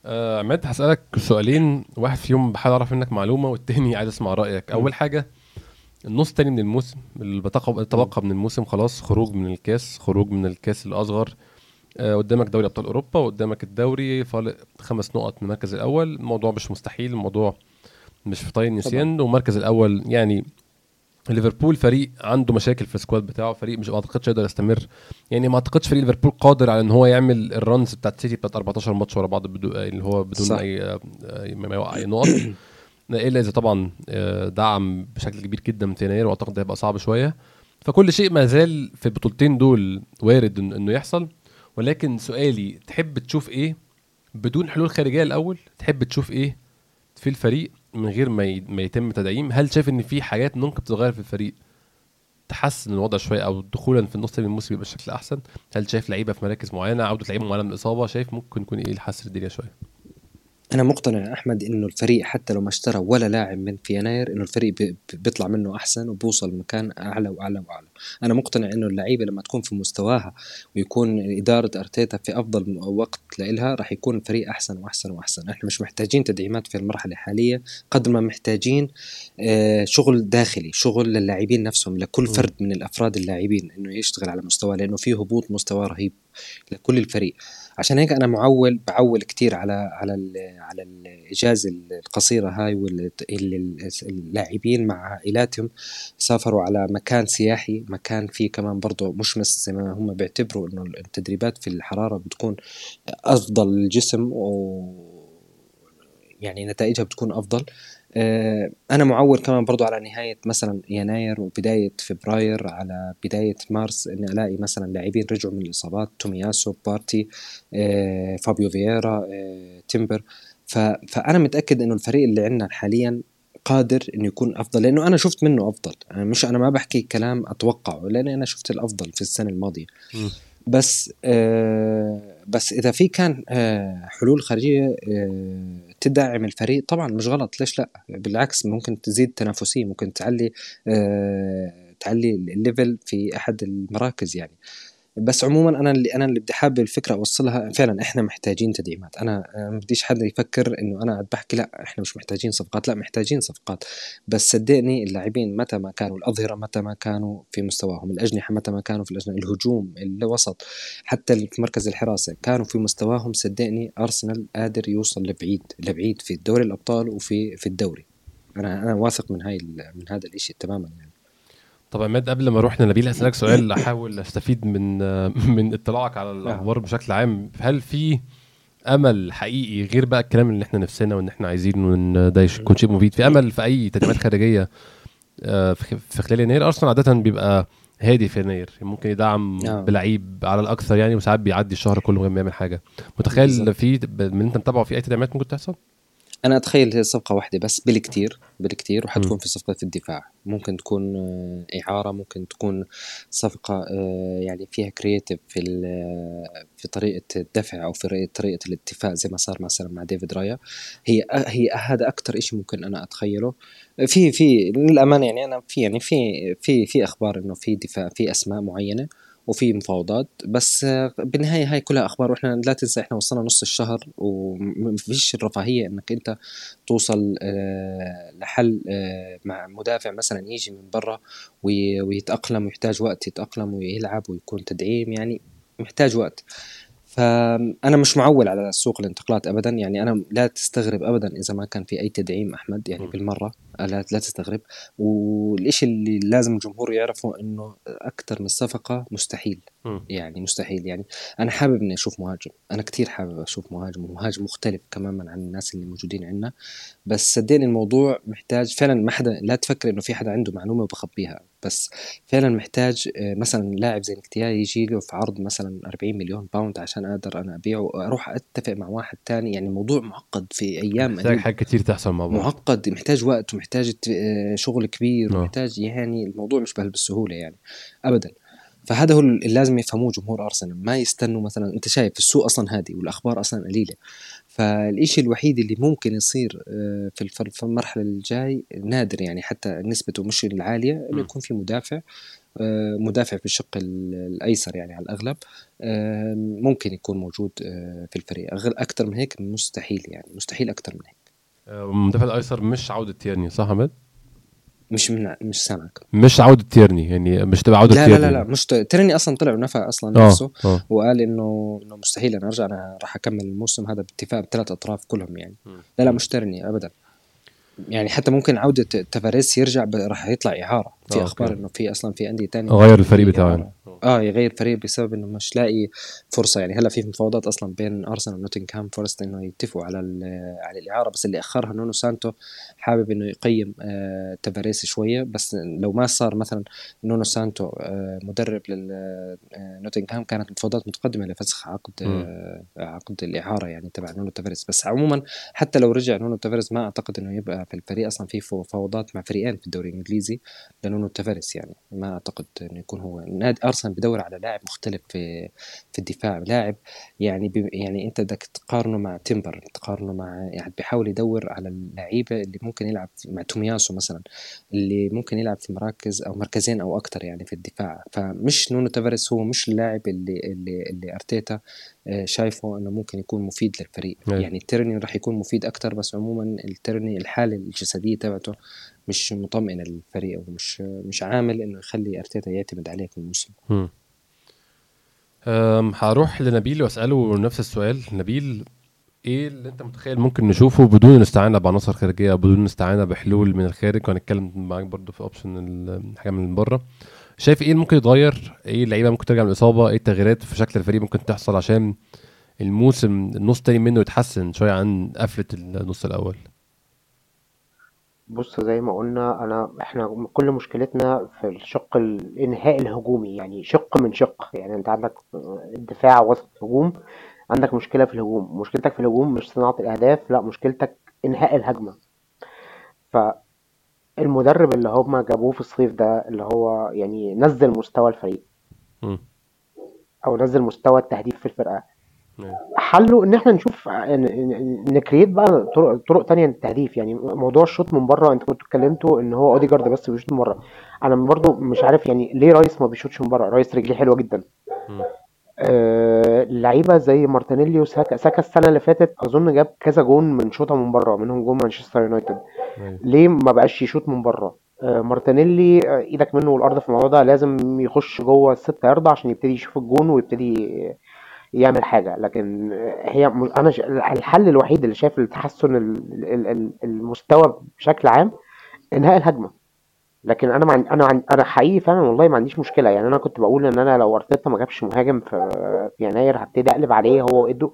آه عماد هسألك سؤالين. واحد فيهم بحاول أعرف منك معلومة والتاني عايز أسمع رأيك. أول حاجة النص التاني من الموسم اللي بتبقى من الموسم خلاص خروج من الكاس خروج من الكاس الأصغر. آه قدامك دوري أبطال أوروبا وقدامك الدوري فارق خمس نقط من المركز الأول. الموضوع مش مستحيل الموضوع مش في طي النسيان والمركز الأول يعني ليفربول فريق عنده مشاكل في ال squad بتاعه فريق مش ما أعتقدش يقدر يستمر. يعني ما أعتقدش فريق ليفربول قادر على إن هو يعمل ال runs بتاعت سيتي بتاعت 14 ماتش ورا بعض بدون اللي هو بدون صح. أي ما يوقع أي نقط. <clears throat> إلا إذا طبعا آه، دعم بشكل كبير جدا من يناير وأعتقد ده هيبقى صعب شوية. فكل شيء ما زال في البطولتين دول وارد إنه يحصل. ولكن سؤالي تحب تشوف إيه بدون حلول خارجية الأول؟ تحب تشوف إيه في الفريق من غير ما ما يتم تدعيم هل شايف إن في حاجات ممكن تتغير في الفريق؟ تحسن الوضع شوية أو دخولا في النص من الموسم يبقى بشكل أحسن؟ هل شايف لعيبة في مراكز معينة عودة لعيبة معينة من الإصابة؟ شايف ممكن يكون إيه الحسن الدنيا شوية؟ أنا مقتنع أحمد إنه الفريق حتى لو ما اشترى ولا لاعب من في يناير إنه الفريق بيطلع منه أحسن وبوصل مكان أعلى وأعلى وأعلى. أنا مقتنع إنه اللعيبة لما تكون في مستواها ويكون إدارة أرتيتا في أفضل وقت لإلها راح يكون الفريق أحسن وأحسن وأحسن. إحنا مش محتاجين تدعيمات في المرحلة الحالية قدر ما محتاجين آه، شغل داخلي شغل للاعبين نفسهم لكل فرد من الأفراد اللاعبين إنه يشتغل على مستوى لأنه في هبوط مستوى رهيب لكل الفريق. عشان هيك أنا معول بعول كتير على على على الإجازة القصيرة هاي واللاعبين مع عائلاتهم سافروا على مكان سياحي مكان فيه كمان برضه مشمس زي ما هم بيعتبروا إنه التدريبات في الحرارة بتكون أفضل للجسم و يعني نتائجها بتكون أفضل. أنا معول كمان برضو على نهاية مثلا يناير وبداية فبراير على بداية مارس إني ألاقي مثلا لاعبين رجعوا من الإصابات تومياسو بارتي آه، فابيو فييرا آه، تيمبر. فأنا متأكد إنه الفريق اللي عندنا حاليا قادر إنه يكون أفضل لأنه أنا شفت منه أفضل. أنا مش أنا ما بحكي كلام أتوقعه لأني أنا شفت الأفضل في السنة الماضية. بس بس إذا في كان حلول خارجية تدعم الفريق طبعا مش غلط ليش لأ؟ بالعكس ممكن تزيد تنافسية ممكن تعلي آه تعلي ال level في أحد المراكز يعني. بس عموما أنا اللي أنا اللي بدي حابب الفكرة أوصلها. فعلا إحنا محتاجين تدعيمات. أنا ما بديش حدا يفكر إنه أنا بحكي لا إحنا مش محتاجين صفقات. لا محتاجين صفقات. بس صدقني اللاعبين متى ما كانوا الأظهرة متى ما كانوا في مستواهم الأجنحة متى ما كانوا في الأجنحة الهجوم الوسط حتى في مركز الحراسة كانوا في مستواهم صدقني أرسنال قادر يوصل لبعيد لبعيد في دوري الأبطال وفي في الدوري. أنا أنا واثق من هاي من هذا الشيء تماما. يعني طب عماد قبل ما أروح لنبيل اسالك سؤال أحاول أستفيد من <laughs> من اطلاعك على الأخبار بشكل عام. هل في أمل حقيقي غير بقى الكلام اللي إحنا نفسنا وإن إحنا عايزينه وإن ده يكون شيء مفيد؟ في أمل في أي تدعيمات خارجية آه، في خلال يناير؟ أرسنال عادة بيبقى هادي في يناير. ممكن يدعم آه. بلعيب على الأكثر يعني وساعات بيعدي الشهر كله من غير ما يعمل حاجة. متخيل في من أنت متابعه في أي تدعيمات ممكن تحصل؟ أنا أتخيل هي صفقة واحدة بس بالكثير بالكثير وحتكون في صفقة في الدفاع. ممكن تكون آه، إعارة ممكن تكون صفقة آه، يعني فيها creative في في طريقة الدفع أو في طريقة الاتفاق زي ما صار مثلا مع ديفيد رايا. هي هي هذا أكثر شيء ممكن أنا أتخيله. في في للأمانة يعني أنا في يعني في في في أخبار إنه في دفاع في أسماء معينة. وفي مفاوضات. بس بالنهاية هاي كلها أخبار وإحنا لا تنسى إحنا وصلنا نص الشهر ومفيش الرفاهية إنك أنت توصل آه، لحل آه، مع مدافع مثلا يجي من برا ويتأقلم ويحتاج وقت يتأقلم ويلعب ويكون تدعيم يعني محتاج وقت. فأنا مش معول على سوق الانتقالات ابدا يعني أنا لا تستغرب ابدا إذا ما كان في أي تدعيم أحمد يعني بالمرة. لا, لا تستغرب. والشيء اللي لازم الجمهور يعرفه إنه أكثر من صفقة مستحيل. يعني مستحيل. يعني أنا حابب إني أشوف مهاجم. أنا كثير حابب أشوف مهاجم ومهاجم مختلف تماما عن الناس اللي موجودين عندنا. بس صدقني الموضوع محتاج فعلا ما حدا لا تفكر إنه في حدا عنده معلومة وبخبيها. بس فعلا محتاج آه، مثلا لاعب زي نكتيا يجي له في عرض مثلا 40 مليون باوند عشان أقدر أنا أبيعه وأروح أتفق مع واحد تاني. يعني الموضوع معقد في أيام محتاج حاجات كثير تحصل مع بعض. معقد محتاج وقت ومحتاج آه، شغل كبير. ومحتاج يعني الموضوع مش بالسهولة يعني ابدا. فهذا هو اللي لازم يفهموه جمهور أرسنال ما يستنوا مثلا أنت شايف السوق أصلا هادي والأخبار أصلا قليلة فالشيء الوحيد اللي ممكن يصير آه، في المرحلة الجاي نادر يعني حتى نسبته مش العالية إنه يكون في مدافع آه، مدافع في الشق الأيسر يعني على الأغلب ممكن يكون موجود في الفريق. أكثر من هيك مستحيل يعني مستحيل أكثر من هيك. المدافع الأيسر مش عودة تيرني صح حمد؟ مش من مش سامعك مش عودة تيرني يعني مش تبع عودة لا تيرني لا لا لا مش تيرني أصلا طلع ونفى أصلا نفسه أوه. وقال إنه إنه مستحيل أنا أرجع أنا راح أكمل الموسم هذا باتفاق بثلاث أطراف كلهم يعني م. لا لا مش تيرني ابدا يعني حتى ممكن عودة تافاريس يرجع راح يطلع إعارة. في أخبار إنه في أصلا في أندية ثانية غير الفريق بتاعه آه يغير فريق بسبب إنه مش لاقي فرصة. يعني هلأ في مفاوضات أصلا بين أرسنال ونوتنغهام. فورست إنه يتفقوا على على الإعارة. بس اللي أخرها نونو سانتو حابب إنه يقيم آه تافاريس شوية. بس لو ما صار مثلا نونو سانتو آه مدرب لنوتنغهام آه، كانت مفاوضات متقدمة لفسخ عقد آه عقد الإعارة يعني تبع نونو تافاريس. بس عموما حتى لو رجع نونو تافاريس ما أعتقد إنه يبقى الفريق أصلا في مفاوضات مع فريقين في الدوري الإنجليزي لنونو تافاريس يعني. ما أعتقد إنه يكون هو. نادي أرسنال بدور على لاعب مختلف في في الدفاع لاعب يعني يعني أنت بدك تقارنه مع تيمبر تقارنه مع يعني بيحاول يدور على اللعيبة اللي ممكن يلعب مع تومياسو مثلا اللي ممكن يلعب في مراكز أو مركزين أو أكثر يعني في الدفاع. فمش نونو تافاريس هو مش اللاعب اللي اللي اللي أرتيتا شايفه إنه ممكن يكون مفيد للفريق. أيه. يعني الترني راح يكون مفيد أكثر بس عموما الترني الحاله الجسديه تبعته مش مطمئنه للفريق ومش مش عامل إنه يخلي أرتيتا يعتمد عليه في الموسم هروح لنبيل وأسأله نفس السؤال. نبيل إيه اللي أنت متخيل ممكن نشوفه بدون الاستعانه بعناصر خارجية أو بدون الاستعانه بحلول من الخارج؟ وهنتكلم معاك برضو في اوبشن حاجة من بره. شايف إيه ممكن يتغير؟ إيه اللعيبة ممكن ترجع من الإصابة؟ إيه التغييرات في شكل الفريق ممكن تحصل عشان الموسم النص التاني منه يتحسن شوية عن قفلة النص الأول؟ بُص زي ما قُلنا أنا إحنا كل مشكلتنا في الشِق الإنهاء الهجومي، يعني شِق من شِق، يعني أنت عندك الدفاع وسط هجوم، عندك مشكلة في الهجوم، مشكلتك في الهجوم مش صناعة الأهداف، لأ مشكلتك إنهاء الهجمة. فالمدرب اللي هُم جابوه في الصيف ده اللي هو يعني نزّل مستوى الفريق. أو نزّل مستوى التهديف في الفرقة. حله إن إحنا نشوف ن create بقى طرق طرق تانية للتهديف. يعني موضوع الشوط من بره أنت كنتوا اتكلمتوا إن هو أوديجارد بس بيشوط من بره. أنا برضو مش عارف يعني ليه رايس ما بيشوطش من بره؟ رايس رجليه حلوة جدا. آه لعيبة زي مارتينيلي وساكا. ساكا السنة اللي فاتت أظن جاب كذا جون من شوطة من بره منهم جون مانشستر يونايتد. ليه ما بقاش يشوط من بره؟ آه مارتينيلي آه إيدك منه والأرض في الموضوع ده لازم يخش جوه ال six yard عشان يبتدي يشوف الجون ويبتدي يعمل حاجة. لكن هي أنا الحل الوحيد اللي شايف لتحسن المستوى بشكل عام إنهاء الهجمة. لكن أنا مع... أنا أنا حقيقي فعلا والله ما عنديش مشكلة. يعني أنا كنت بقول إن أنا لو ارتيتا ما جابش مهاجم في, في يناير هبتدي أقلب عليه هو وايدو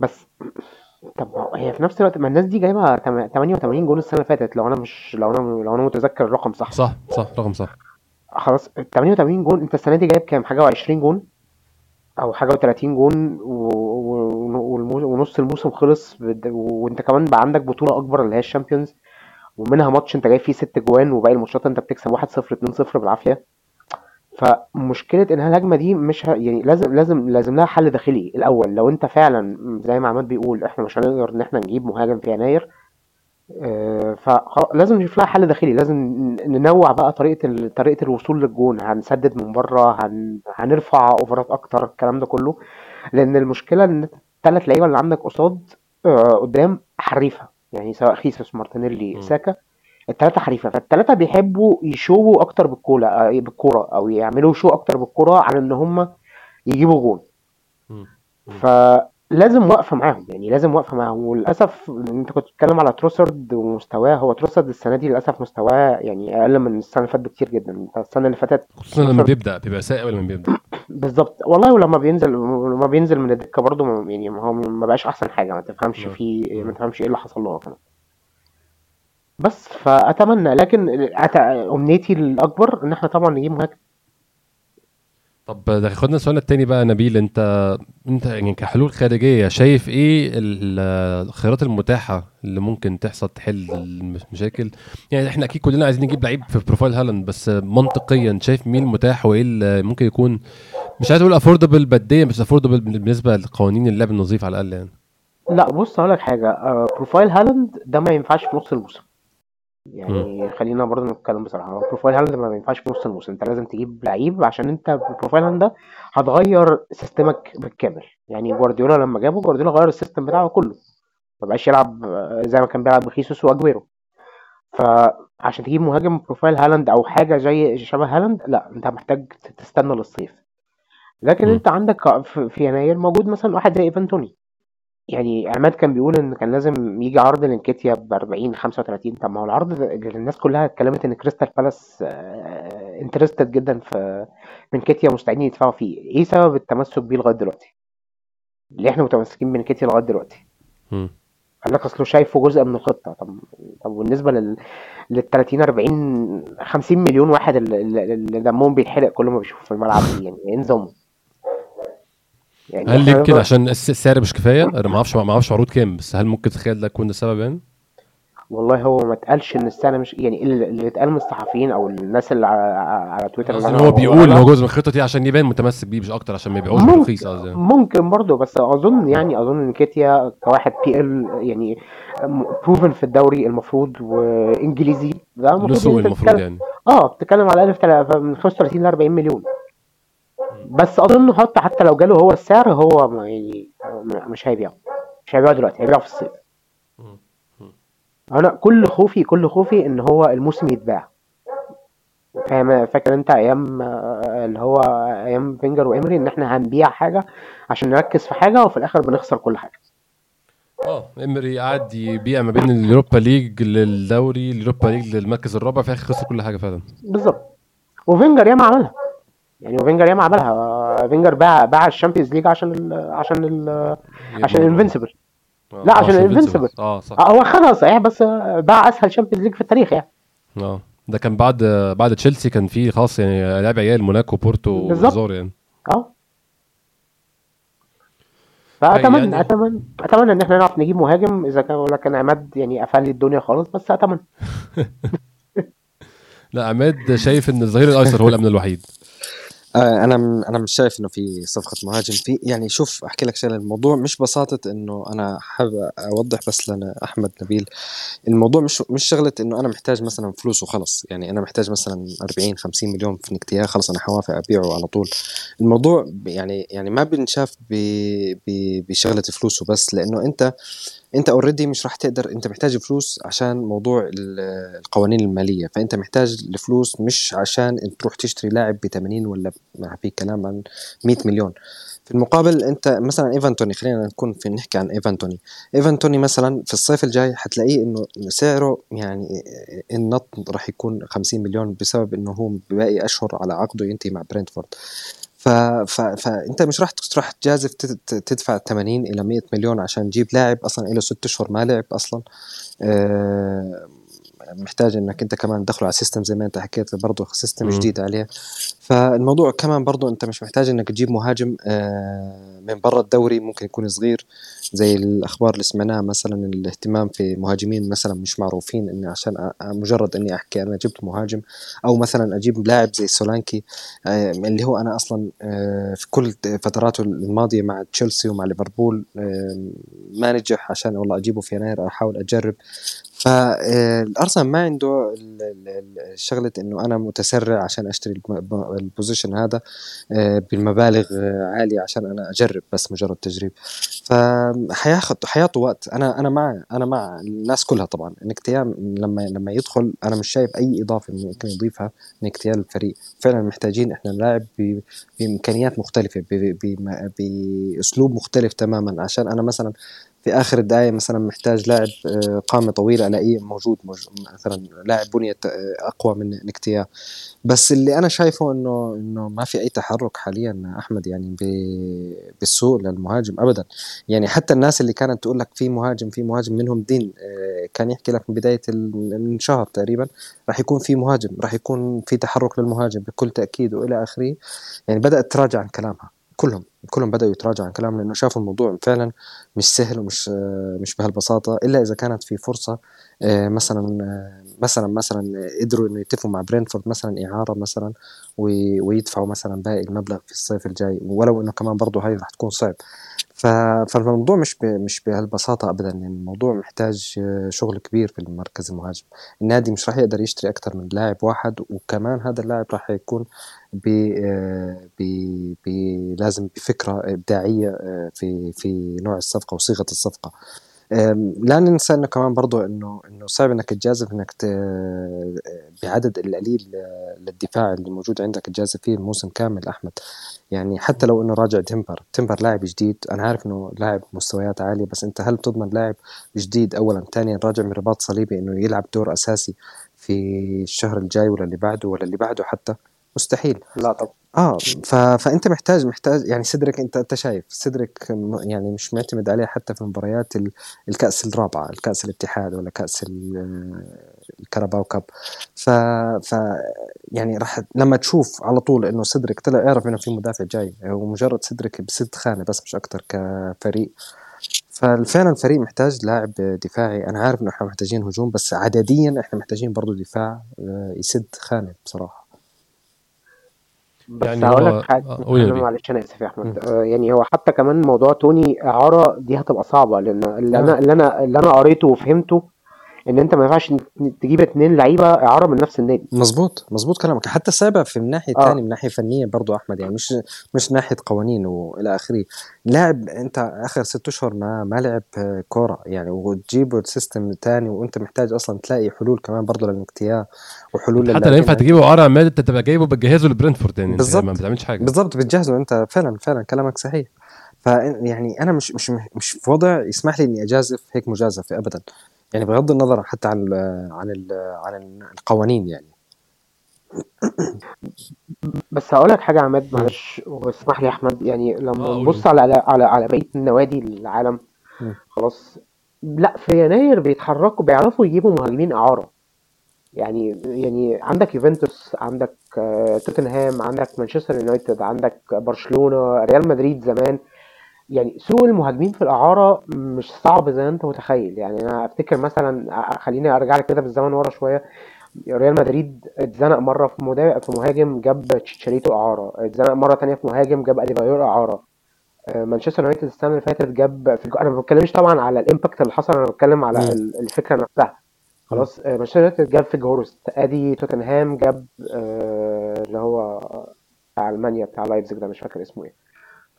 بس طب هي في نفس الوقت ما الناس دي جايبة 88 جول السنة اللي فاتت لو أنا مش لو أنا لو أنا متذكر الرقم صح. صح صح رقم صح. خلاص 88 جول أنت السنة دي جايب كام؟ حاجة و20 جول أو حاجة و30 جون ونص الموسم خلص وأنت كمان بقى عندك بطولة أكبر اللي هي ال Champions. ومنها ماتش انت جايب فيه ست جوان وباقي الماتشات انت بتكسب 1 0 2 0 بالعافية. فمشكلة انهاء الهجمة دي مش ه... يعني لازم لازم لازم لها حل داخلي الأول. لو أنت فعلا زي ما عماد بيقول إحنا مش هنقدر إن إحنا نجيب مهاجم في يناير آه، فلازم نشوف لها حل داخلي. لازم ننوع بقى طريقة طريقة الوصول للجون. هنسدد من بره هن... هنرفع أوفرات أكتر الكلام ده كله. لأن المشكلة إن الثلاث لعيبة اللي عندك قصاد آه، قدام حريفة. يعني سواء خيسوس مارتينيلي ساكا الثلاثه حريفة. فالثلاثه بيحبوا يشووا أكتر بالكورة آه، بالكورة أو يعملوا شو أكتر بالكورة عن إن هم يجيبوا جون. فلازم واقفه معاهم يعني لازم واقفه معاهم. وللأسف أنت كنت بتتكلم على تروسرد ومستواه هو تروسرد السنة دي للأسف مستواه يعني أقل من السنة اللي فاتت بكتير جدا. انت السنة اللي فاتت خصوصا لما بيبدأ بيبقى ساء لما بيبدأ؟ <coughs> بالظبط. والله ولما بينزل لما بينزل من الدكة برضه يعني هو ما بقاش أحسن حاجة ما تفهمش فيه ما تفهمش إيه اللي حصل له كمان. بس فأتمنى لكن أمنيتي الأكبر إن إحنا طبعا نجيب مهاجم. طب ده خدنا السؤال التاني بقى نبيل انت انت يعني كحلول خارجية شايف إيه الخيارات المتاحة اللي ممكن تحصل تحل المشاكل؟ يعني إحنا أكيد كلنا عايزين نجيب لعيب في profile هالاند بس منطقيا شايف مين المتاح وايه اللي ممكن يكون مش عايز أقول affordable ماديا بس affordable بالنسبة لقوانين اللعب النظيف على الأقل يعني. لا بص هقول لك حاجة profile هالاند ده ما ينفعش في نص الموسم. يعني خلينا برضه نتكلم بصراحة. هو profile هالاند ما ينفعش في نص الموسم. انت لازم تجيب لعيب عشان انت profile هالاند ده هتغير system ك بالكامل. يعني جوارديولا لما جابه جوارديولا غير ال system بتاعه كله. ما بقاش يلعب زي ما كان بيلعب بخيسوس وأجويرو. فعشان تجيب مهاجم profile هالاند أو حاجة زي شبه هالاند لا انت محتاج تستنى للصيف. لكن م. انت عندك في يناير موجود مثلا واحد زي إيفان توني. يعني عماد كان بيقول إن كان لازم يجي عرض لانكيتيا ب 40 35 طب ما هو العرض الناس كلها اتكلمت إن كريستال بالاس interested جدا في انكيتيا مستعدين يدفعوا فيه إيه سبب التمسك بيه لغاية دلوقتي؟ ليه إحنا متمسكين بانكيتيا لغاية دلوقتي؟ قال لك أصله شايفه جزء من الخطة طب طب بالنسبة لل لل 30 40 50 مليون واحد اللي دمهم بيتحرق كل ما بيشوفوا في الملعب يعني إيه نظامه؟ يعني هل يمكن عشان السعر مش كفاية؟ أنا ما أعرفش ما أعرفش عروض كام بس هل ممكن تتخيل ده يكون السبب يعني؟ والله هو ما اتقالش إن السعر مش يعني اللي اتقال من الصحفيين أو الناس اللي على, على تويتر اللي هو بيقول هو جزء من الخطه دي عشان يبان متمسك بيه مش أكتر عشان ما يبيعوش رخيص قصدي ممكن برضه بس أظن يعني أظن إن كيتيا كواحد بي ال يعني بروفن في الدوري المفروض وإنجليزي ده المفروض المفروض يعني آه بتتكلم على 1000 من 35 ل 40 مليون بس أظن حتى حتى لو جاله هو السعر هو يعني مش هيبيعه. مش هيبيعه دلوقتي هيبيعه في الصيف. أنا كل خوفي كل خوفي إن هو الموسم يتباع. فاهم؟ فاكر أنت أيام اللي هو أيام فينجر وامري إن إحنا هنبيع حاجة عشان نركز في حاجة وفي الآخر بنخسر كل حاجة. آه امري قعد يبيع ما بين اليوروبا ليج للدوري اليوروبا ليج للمركز الرابع في الآخر خسر كل حاجة فعلا. بالظبط. وفينجر ياما عملها. يعني وفينجر ياما عملها. فينجر باع باع الشامبيونز ليج عشان ال عشان ال عشان ال invincible آه، لا عشان ال invincible آه صح. آه، هو خدها صحيح بس باع أسهل شامبيونز ليج في التاريخ يعني. آه ده كان بعد بعد تشيلسي كان في خلاص يعني لعب عيال موناكو بورتو وزور يعني. آه. فاتمنى يعني... اتمنى أتمنى إن إحنا نعرف نجيب مهاجم إذا كان ولا كان عماد يعني قفل لي الدنيا خالص بس أتمنى. <laughs> لا عماد شايف إن الظهير الأيسر هو الأمن الوحيد. آه، أنا أنا مش شايف إنه في صفقة مهاجم. في يعني شوف أحكي لك شغلة. الموضوع مش بساطة إنه أنا حابب أوضح بس لنا أحمد نبيل. الموضوع مش مش شغلة إنه أنا محتاج مثلا فلوس وخلص. يعني أنا محتاج مثلا 40 50 مليون في نكتيا خلص أنا حوافق أبيعه على طول. الموضوع يعني يعني ما بنشاف بشغلة فلوس وبس. لأنه أنت أنت already مش راح تقدر أنت محتاج فلوس عشان موضوع القوانين المالية. فأنت محتاج الفلوس مش عشان أنت تروح تشتري لاعب ب 80 ولا ما في كلام عن 100 مليون. في المقابل أنت مثلا إيفان توني خلينا نكون في نحكي عن إيفان توني. إيفان توني مثلا في الصيف الجاي حتلاقيه إنه سعره يعني النط راح يكون 50 مليون بسبب إنه هو باقي أشهر على عقده ينتهي مع برينتفورد. فانت مش راح تروح تجازف تدفع 80 إلى 100 مليون عشان تجيب لاعب أصلا له ست أشهر ما لعب أصلا. أه محتاج إنك أنت كمان تدخله على system زي ما أنت حكيت برضه system جديد عليه. فالموضوع كمان برضه أنت مش محتاج إنك تجيب مهاجم آه، من برا الدوري ممكن يكون صغير زي الأخبار اللي سمعناها مثلا الاهتمام في مهاجمين مثلا مش معروفين اني عشان مجرد إني أحكي أنا جبت مهاجم أو مثلا أجيب لاعب زي سولانكي آه، اللي هو أنا أصلا آه، في كل فتراته الماضية مع تشيلسي ومع ليفربول ما نجح عشان والله أجيبه في يناير أحاول أجرب. فالارسنال ما عنده شغلة إنه أنا متسرع عشان أشتري البوزيشن هذا آه، بالمبالغ عالية عشان أنا أجرب بس مجرد تجريب. فحياخذ حيعطوا وقت. أنا أنا مع أنا مع الناس كلها طبعا. نكتيا لما لما يدخل أنا مش شايف أي إضافة ممكن يضيفها نكتيا للفريق فعلا محتاجين إحنا نلاعب بإمكانيات مختلفة بأسلوب مختلف تماما. عشان أنا مثلا في آخر الدقائق مثلا محتاج لاعب آه، قامة طويلة ألاقيه موجود مثلا لاعب بنية آه، أقوى من نكتيا. بس اللي أنا شايفه إنه إنه ما في أي تحرك حاليا أحمد يعني بالسوق للمهاجم ابدا. يعني حتى الناس اللي كانت تقول لك في مهاجم في مهاجم منهم دين آه، كان يحكي لك من بداية من شهر تقريبا راح يكون في مهاجم راح يكون في تحرك للمهاجم بكل تأكيد وإلى آخره. يعني بدأت تراجع عن كلامها. كلهم كلهم بدأوا يتراجعوا عن كلامهم لأنه شافوا الموضوع فعلا مش سهل ومش مش بهالبساطة إلا إذا كانت في فرصة آه، مثلا آه، مثلا مثلا قدروا إنه يتفقوا مع برينفورد مثلا إعارة مثلا ويدفعوا مثلا باقي المبلغ في الصيف الجاي ولو إنه كمان برضه هاي رح تكون صعب. فالموضوع مش مش بهالبساطة ابدا يعني الموضوع محتاج شغل كبير في المركز المهاجم. النادي مش راح يقدر يشتري أكثر من لاعب واحد وكمان هذا اللاعب راح يكون ب ب لازم بفكرة إبداعية آه، في في نوع الصفقة وصيغة الصفقة. لا ننسى إنه كمان برضو إنه إنه صعب إنك تجازف إنك بعدد القليل للدفاع اللي موجود عندك تجازف فيه الموسم كامل أحمد. يعني حتى لو إنه راجع تمبر تمبر لاعب جديد. أنا عارف إنه لاعب مستويات عالية بس أنت هل تضمن لاعب جديد اولا ثانيا راجع من رباط صليبي إنه يلعب دور أساسي في الشهر الجاي ولا اللي بعده ولا اللي بعده حتى؟ مستحيل. لا طبعا. آه ف... فأنت محتاج محتاج يعني صدرك أنت أنت شايف صدرك يعني مش معتمد عليه حتى في مباريات الكأس الرابعه الكأس الاتحاد ولا كأس الكرباو كاب. ف... ف يعني راح لما تشوف على طول إنه صدرك طلع اعرف إنه في مدافع جاي. ومجرد صدرك بسد خانة بس مش أكثر كفريق. ففعلا الفريق محتاج لاعب دفاعي. أنا عارف إنه إحنا محتاجين هجوم بس عدديا إحنا محتاجين برضه دفاع آه، يسد خانة بصراحة. بس يعني هقول لك حاجة. آه، معلش أنا آسف يا أحمد. آه يعني هو حتى كمان موضوع توني إعارة دي هتبقى صعبة لأن اللي أنا اللي أنا اللي أنا قريته وفهمته إن أنت ما ينفعش تجيب اتنين لعيبة إعارة من نفس النادي. مظبوط مظبوط كلامك. حتى صعبه في الناحيه الثانية آه. من ناحية فنية برضو أحمد يعني مش مش ناحية قوانين وإلى آخره. لاعب أنت آخر ست أشهر ما ما لعب كورة يعني وتجيبه سيستم ثاني وأنت محتاج أصلا تلاقي حلول كمان برضه للاقتياء وحلول حتى لو ينفع تجيبه اعاره عماد أنت تبقى جايبه بتجهزه لبرنتفورد يعني. بالظبط. ما بتعملش حاجة. بالظبط بتجهزه أنت. فعلا فعلا كلامك صحيح. فيعني أنا مش مش مش في وضع يسمح لي إني أجازف هيك مجازفة ابدا. يعني بغض النظر حتى عن ال عن ال عن القوانين يعني. بس هقول لك حاجة عماد معلش واسمح لي يا أحمد. يعني لما آه، نبص على على على بقية النوادي العالم خلاص لا في يناير بيتحركوا بيعرفوا يجيبوا مهاجمين إعارة. يعني يعني عندك يوفنتوس عندك آه، توتنهام عندك مانشستر يونايتد عندك برشلونة ريال مدريد زمان. يعني سوق المهاجمين في الإعارة مش صعب زي ما أنت متخيل. يعني أنا أفتكر مثلا خليني أرجع لك كده بالزمن ورا شوية. ريال مدريد اتزنق مرة في في مهاجم جاب تشيتشاريتو إعارة. اتزنق مرة تانية في مهاجم جاب أديبايور إعارة. آه، مانشستر يونايتد السنة اللي فاتت جاب في أنا ما بتكلمش طبعا على ال impact اللي حصل أنا بتكلم على الفكرة نفسها. خلاص آه، مانشستر يونايتد جاب فيجورست أدي توتنهام جاب آه، اللي هو بتاع ألمانيا بتاع لايبزيج ده مش فاكر اسمه إيه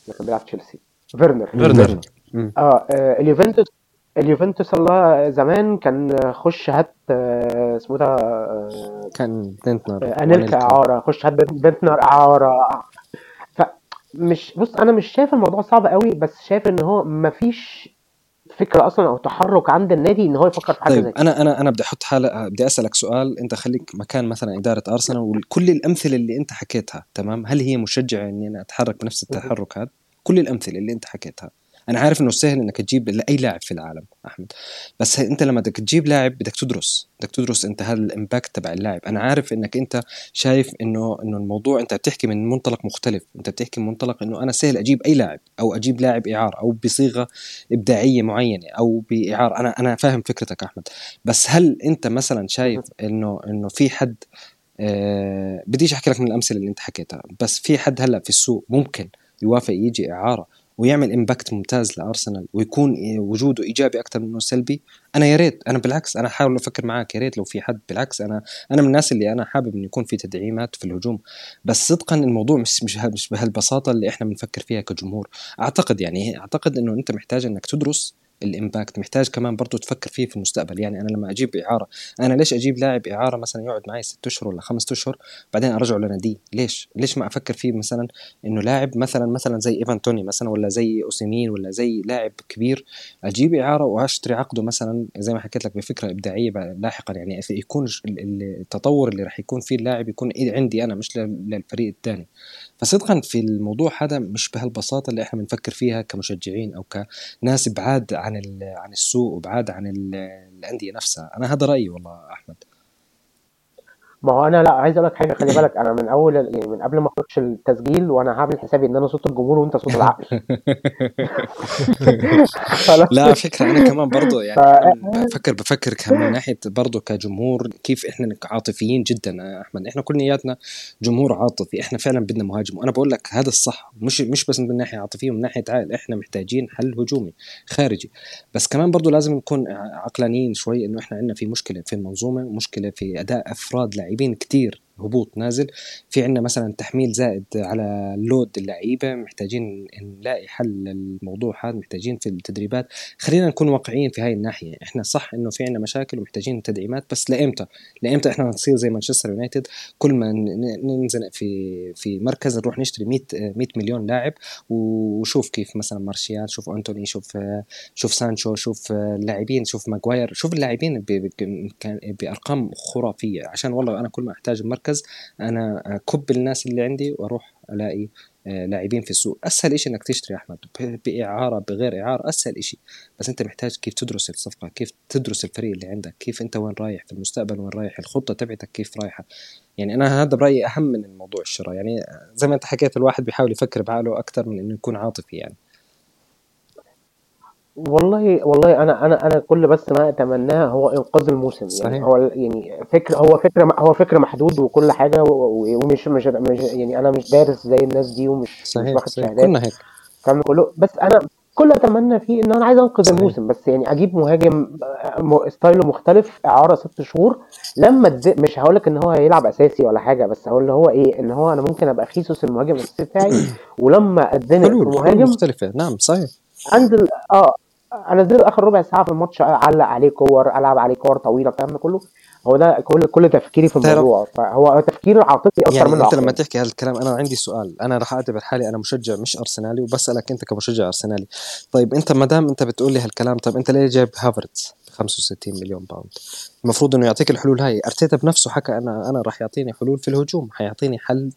اللي كان بيلعب تشيلسي. فيرنر فيرنر آه, آه، اليوفنتوس اليوفنتوس الله زمان كان خش هات آه، اسمه ده آه، كان بنتنر. أنيلكا أعارة خش هات بنتنر أعارة. فمش بص أنا مش شايف الموضوع صعب قوي بس شايف إن هو مفيش فكرة أصلا أو تحرك عند النادي إن هو يفكر في حاجة طيب زي أنا أنا أنا بدي أحط حالة بدي أسألك سؤال. أنت خليك مكان مثلا إدارة أرسنال وكل الأمثلة اللي أنت حكيتها تمام؟ هل هي مشجعة إني أنا أتحرك بنفس التحرك هذا كل الأمثلة اللي أنت حكيتها. أنا عارف إنه سهل إنك تجيب اي لاعب في العالم أحمد. بس أنت لما بدك تجيب لاعب بدك تدرس. بدك تدرس أنت هل الامباكت تبع اللاعب. أنا عارف إنك أنت شايف إنه إنه الموضوع أنت بتحكي من منطلق مختلف. أنت بتحكي من منطلق إنه أنا سهل أجيب أي لاعب أو أجيب لاعب اعاره أو بصيغة إبداعية معينة أو باعاره أنا أنا فاهم فكرتك أحمد. بس هل أنت مثلا شايف إنه إنه في حد آه بديش أحكي لك من الأمثلة اللي أنت حكيتها بس في حد هلأ في السوق ممكن يوافق يجي إعارة ويعمل impact ممتاز لأرسنال ويكون وجوده إيجابي أكثر منه سلبي أنا يا ريت أنا بالعكس أنا حاول أفكر معاك يا ريت لو في حد بالعكس أنا أنا من الناس اللي أنا حابب إنه يكون في تدعيمات في الهجوم بس صدقا الموضوع مش مش مش بهالبساطة اللي إحنا بنفكر فيها كجمهور. أعتقد يعني أعتقد إنه أنت محتاج إنك تدرس ال impact. محتاج كمان برضه تفكر فيه في المستقبل. يعني أنا لما أجيب إعارة أنا ليش أجيب لاعب إعارة مثلا يقعد معي ست أشهر ولا خمسة أشهر بعدين ارجعه لناديه ليش؟ ليش ما أفكر فيه مثلا إنه لاعب مثلا مثلا زي إيفان توني مثلا ولا زي أوسيمين ولا زي لاعب كبير أجيب إعارة وأشتري عقده مثلا زي ما حكيت لك بفكرة إبداعية لاحقا. يعني يكون التطور اللي راح يكون فيه اللاعب يكون عندي أنا مش للفريق الثاني فصدقا في الموضوع هذا مش بهالبساطة اللي إحنا بنفكر فيها كمشجعين أو كناس بعاد عن عن السوق وبعاد عن الأندية نفسها. أنا هذا رأيي والله أحمد. ما هو أنا لا عايز أقول لك حاجة خلي بالك أنا من أول يعني من قبل ما أخش التسجيل وأنا هعمل حسابي إن أنا صوت الجمهور وأنت صوت العقل. <laughs> لا فكرة أنا كمان برضه يعني بفكر بفكر من ناحية برضه كجمهور كيف إحنا عاطفيين جدا أحمد. إحنا كلياتنا جمهور عاطفي إحنا فعلا بدنا مهاجم. وأنا بقول لك هذا الصح مش مش بس من ناحية عاطفية ومن ناحية عائل إحنا محتاجين حل هجومي خارجي. بس كمان برضه لازم نكون عقلانيين شوي إنه إحنا عندنا في مشكلة في المنظومة مشكلة في أداء أفراد لاعبين كتير. هبوط نازل. في عندنا مثلا تحميل زائد على load اللعيبة محتاجين نلاقي حل للموضوع هذا محتاجين في التدريبات. خلينا نكون واقعيين في هاي الناحية. إحنا صح إنه في عندنا مشاكل ومحتاجين تدعيمات بس لايمتى لايمتى إحنا نصير زي مانشستر يونايتد؟ كل ما ننزنق في في مركز نروح نشتري 100 100 مليون لاعب. وشوف كيف مثلا مارشيال شوف أنتوني شوف شوف سانشو شوف اللاعبين شوف ماجواير شوف اللاعبين بأرقام خرافية. عشان والله أنا كل ما أحتاج مركز مركز أنا أكب الناس اللي عندي وأروح ألاقي آه، لاعبين في السوق. أسهل شيء إنك تشتري أحمد بإعارة بغير إعارة أسهل شيء بس أنت محتاج كيف تدرس الصفقة كيف تدرس الفريق اللي عندك كيف أنت وين رايح في المستقبل وين رايح الخطة تبعتك كيف رايحة. يعني أنا هذا برأيي أهم من الموضوع الشراء. يعني زي ما أنت حكيت الواحد بيحاول يفكر بعقله أكثر من إنه يكون عاطفي يعني. والله والله أنا أنا أنا كل بس ما اتمناه هو إنقاذ الموسم. يعني صحيح. يعني هو يعني فكر هو فكر هو فكر محدود وكل حاجة ومش مش, مش يعني أنا مش دارس زي الناس دي ومش صحيح. مش واخد شهادات. كنا هيك. كله. بس أنا كل أتمنى فيه إن أنا عايز أنقذ صحيح. الموسم. بس يعني أجيب مهاجم ستايله مختلف أعاره ست شهور. لما مش هقول لك إن هو هيلعب أساسي ولا حاجة بس هقول اللي هو إيه إن هو أنا ممكن أبقى خيسوس المهاجم الأساسي بتاعي. <clears throat> ولما أتزنق في مهاجم مختلفة. نعم صحيح. أنزل آه انزل آخر ربع ساعة في الماتش اعلق عليه كور ألعب عليه كور طويلة الكلام ده كله. هو ده كل كل تفكيري في الموضوع. فهو تفكير عاطفي أكتر يعني منه أنت لما تحكي هذا الكلام أنا عندي سؤال. أنا راح أعتبر حالي أنا مشجع مش أرسنالي وبسألك أنت كمشجع أرسنالي. طيب أنت ما دام أنت بتقول لي هالكلام طيب أنت ليه جايب هافرتز؟ 65 مليون pound المفروض إنه يعطيك الحلول هاي. أرتيتا بنفسه حكى أنا أنا راح يعطيني حلول في الهجوم حيعطيني حل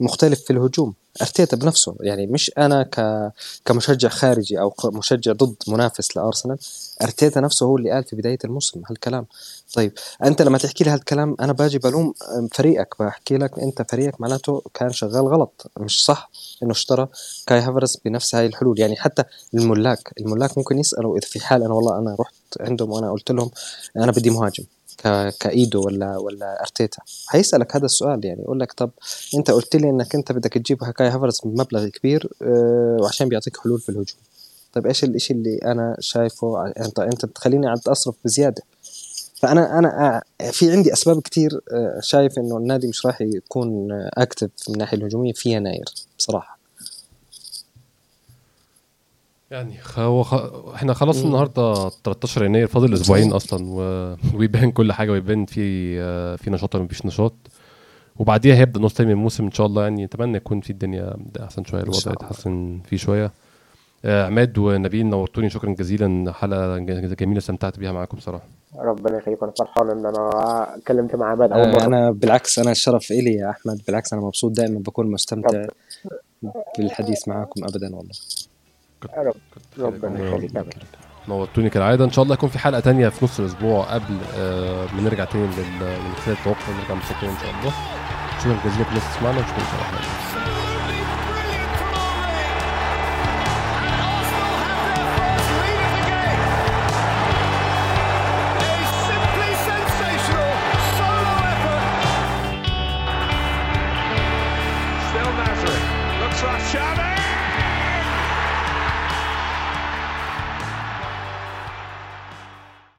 مختلف في الهجوم. أرتيتا بنفسه يعني مش أنا ك كمشجع خارجي أو مشجع ضد منافس لأرسنال. أرتيتا نفسه هو اللي قال في بداية الموسم هالكلام. طيب أنت لما تحكي لي هالكلام أنا باجي بلوم فريقك بحكي لك أنت فريقك معناته كان شغال غلط. مش صح إنه اشترى كاي هافرز بنفس هاي الحلول. يعني حتى الملاك الملاك ممكن يسألوا إذا في حال أنا والله أنا رحت عندهم وأنا قلت لهم أنا بدي مهاجم كإيدو ولا ولا أرتيتا. حيسألك هذا السؤال يعني يقول لك طب أنت قلت لي إنك أنت بدك تجيب كاي هافرز بمبلغ كبير أه وعشان بيعطيك حلول في الهجوم. طيب إيش الاشي اللي أنا شايفه؟ أنت أنت بتخليني عم أصرف بزيادة. فأنا أنا في عندي أسباب كثير آه، شايف إنه النادي مش راح يكون active من الناحية الهجومية في يناير بصراحة. يعني هو خ... إحنا خلاص النهارده 13 يناير فاضل أسبوعين أصلا و... ويبان كل حاجة ويبان في آه، في نشاط ولا مفيش نشاط. وبعديها هيبدأ نص تاني من الموسم إن شاء الله يعني أتمنى يكون في الدنيا أحسن شوية الوضع يتحسن فيه شوية. آه، عماد ونبيل نورتوني شكرا جزيلا. حلقة جميلة استمتعت بيها معاكم صراحة. ربنا يخليك أنا فرحان إن أنا اتكلمت مع عماد. أول مرة. أنا بالعكس أنا الشرف إلي يا أحمد. بالعكس أنا مبسوط دائما بكون مستمتع بالحديث معاكم ابدا والله. رب. ربنا يخليك نورتوني كالعاده إن شاء الله يكون في حلقة تانية في نص الأسبوع قبل آه ما نرجع تاني للخلال التوقف نرجع نص إن شاء الله. شكرا جزيلا لكم تسمعنا ونشوفكم ان شاء الله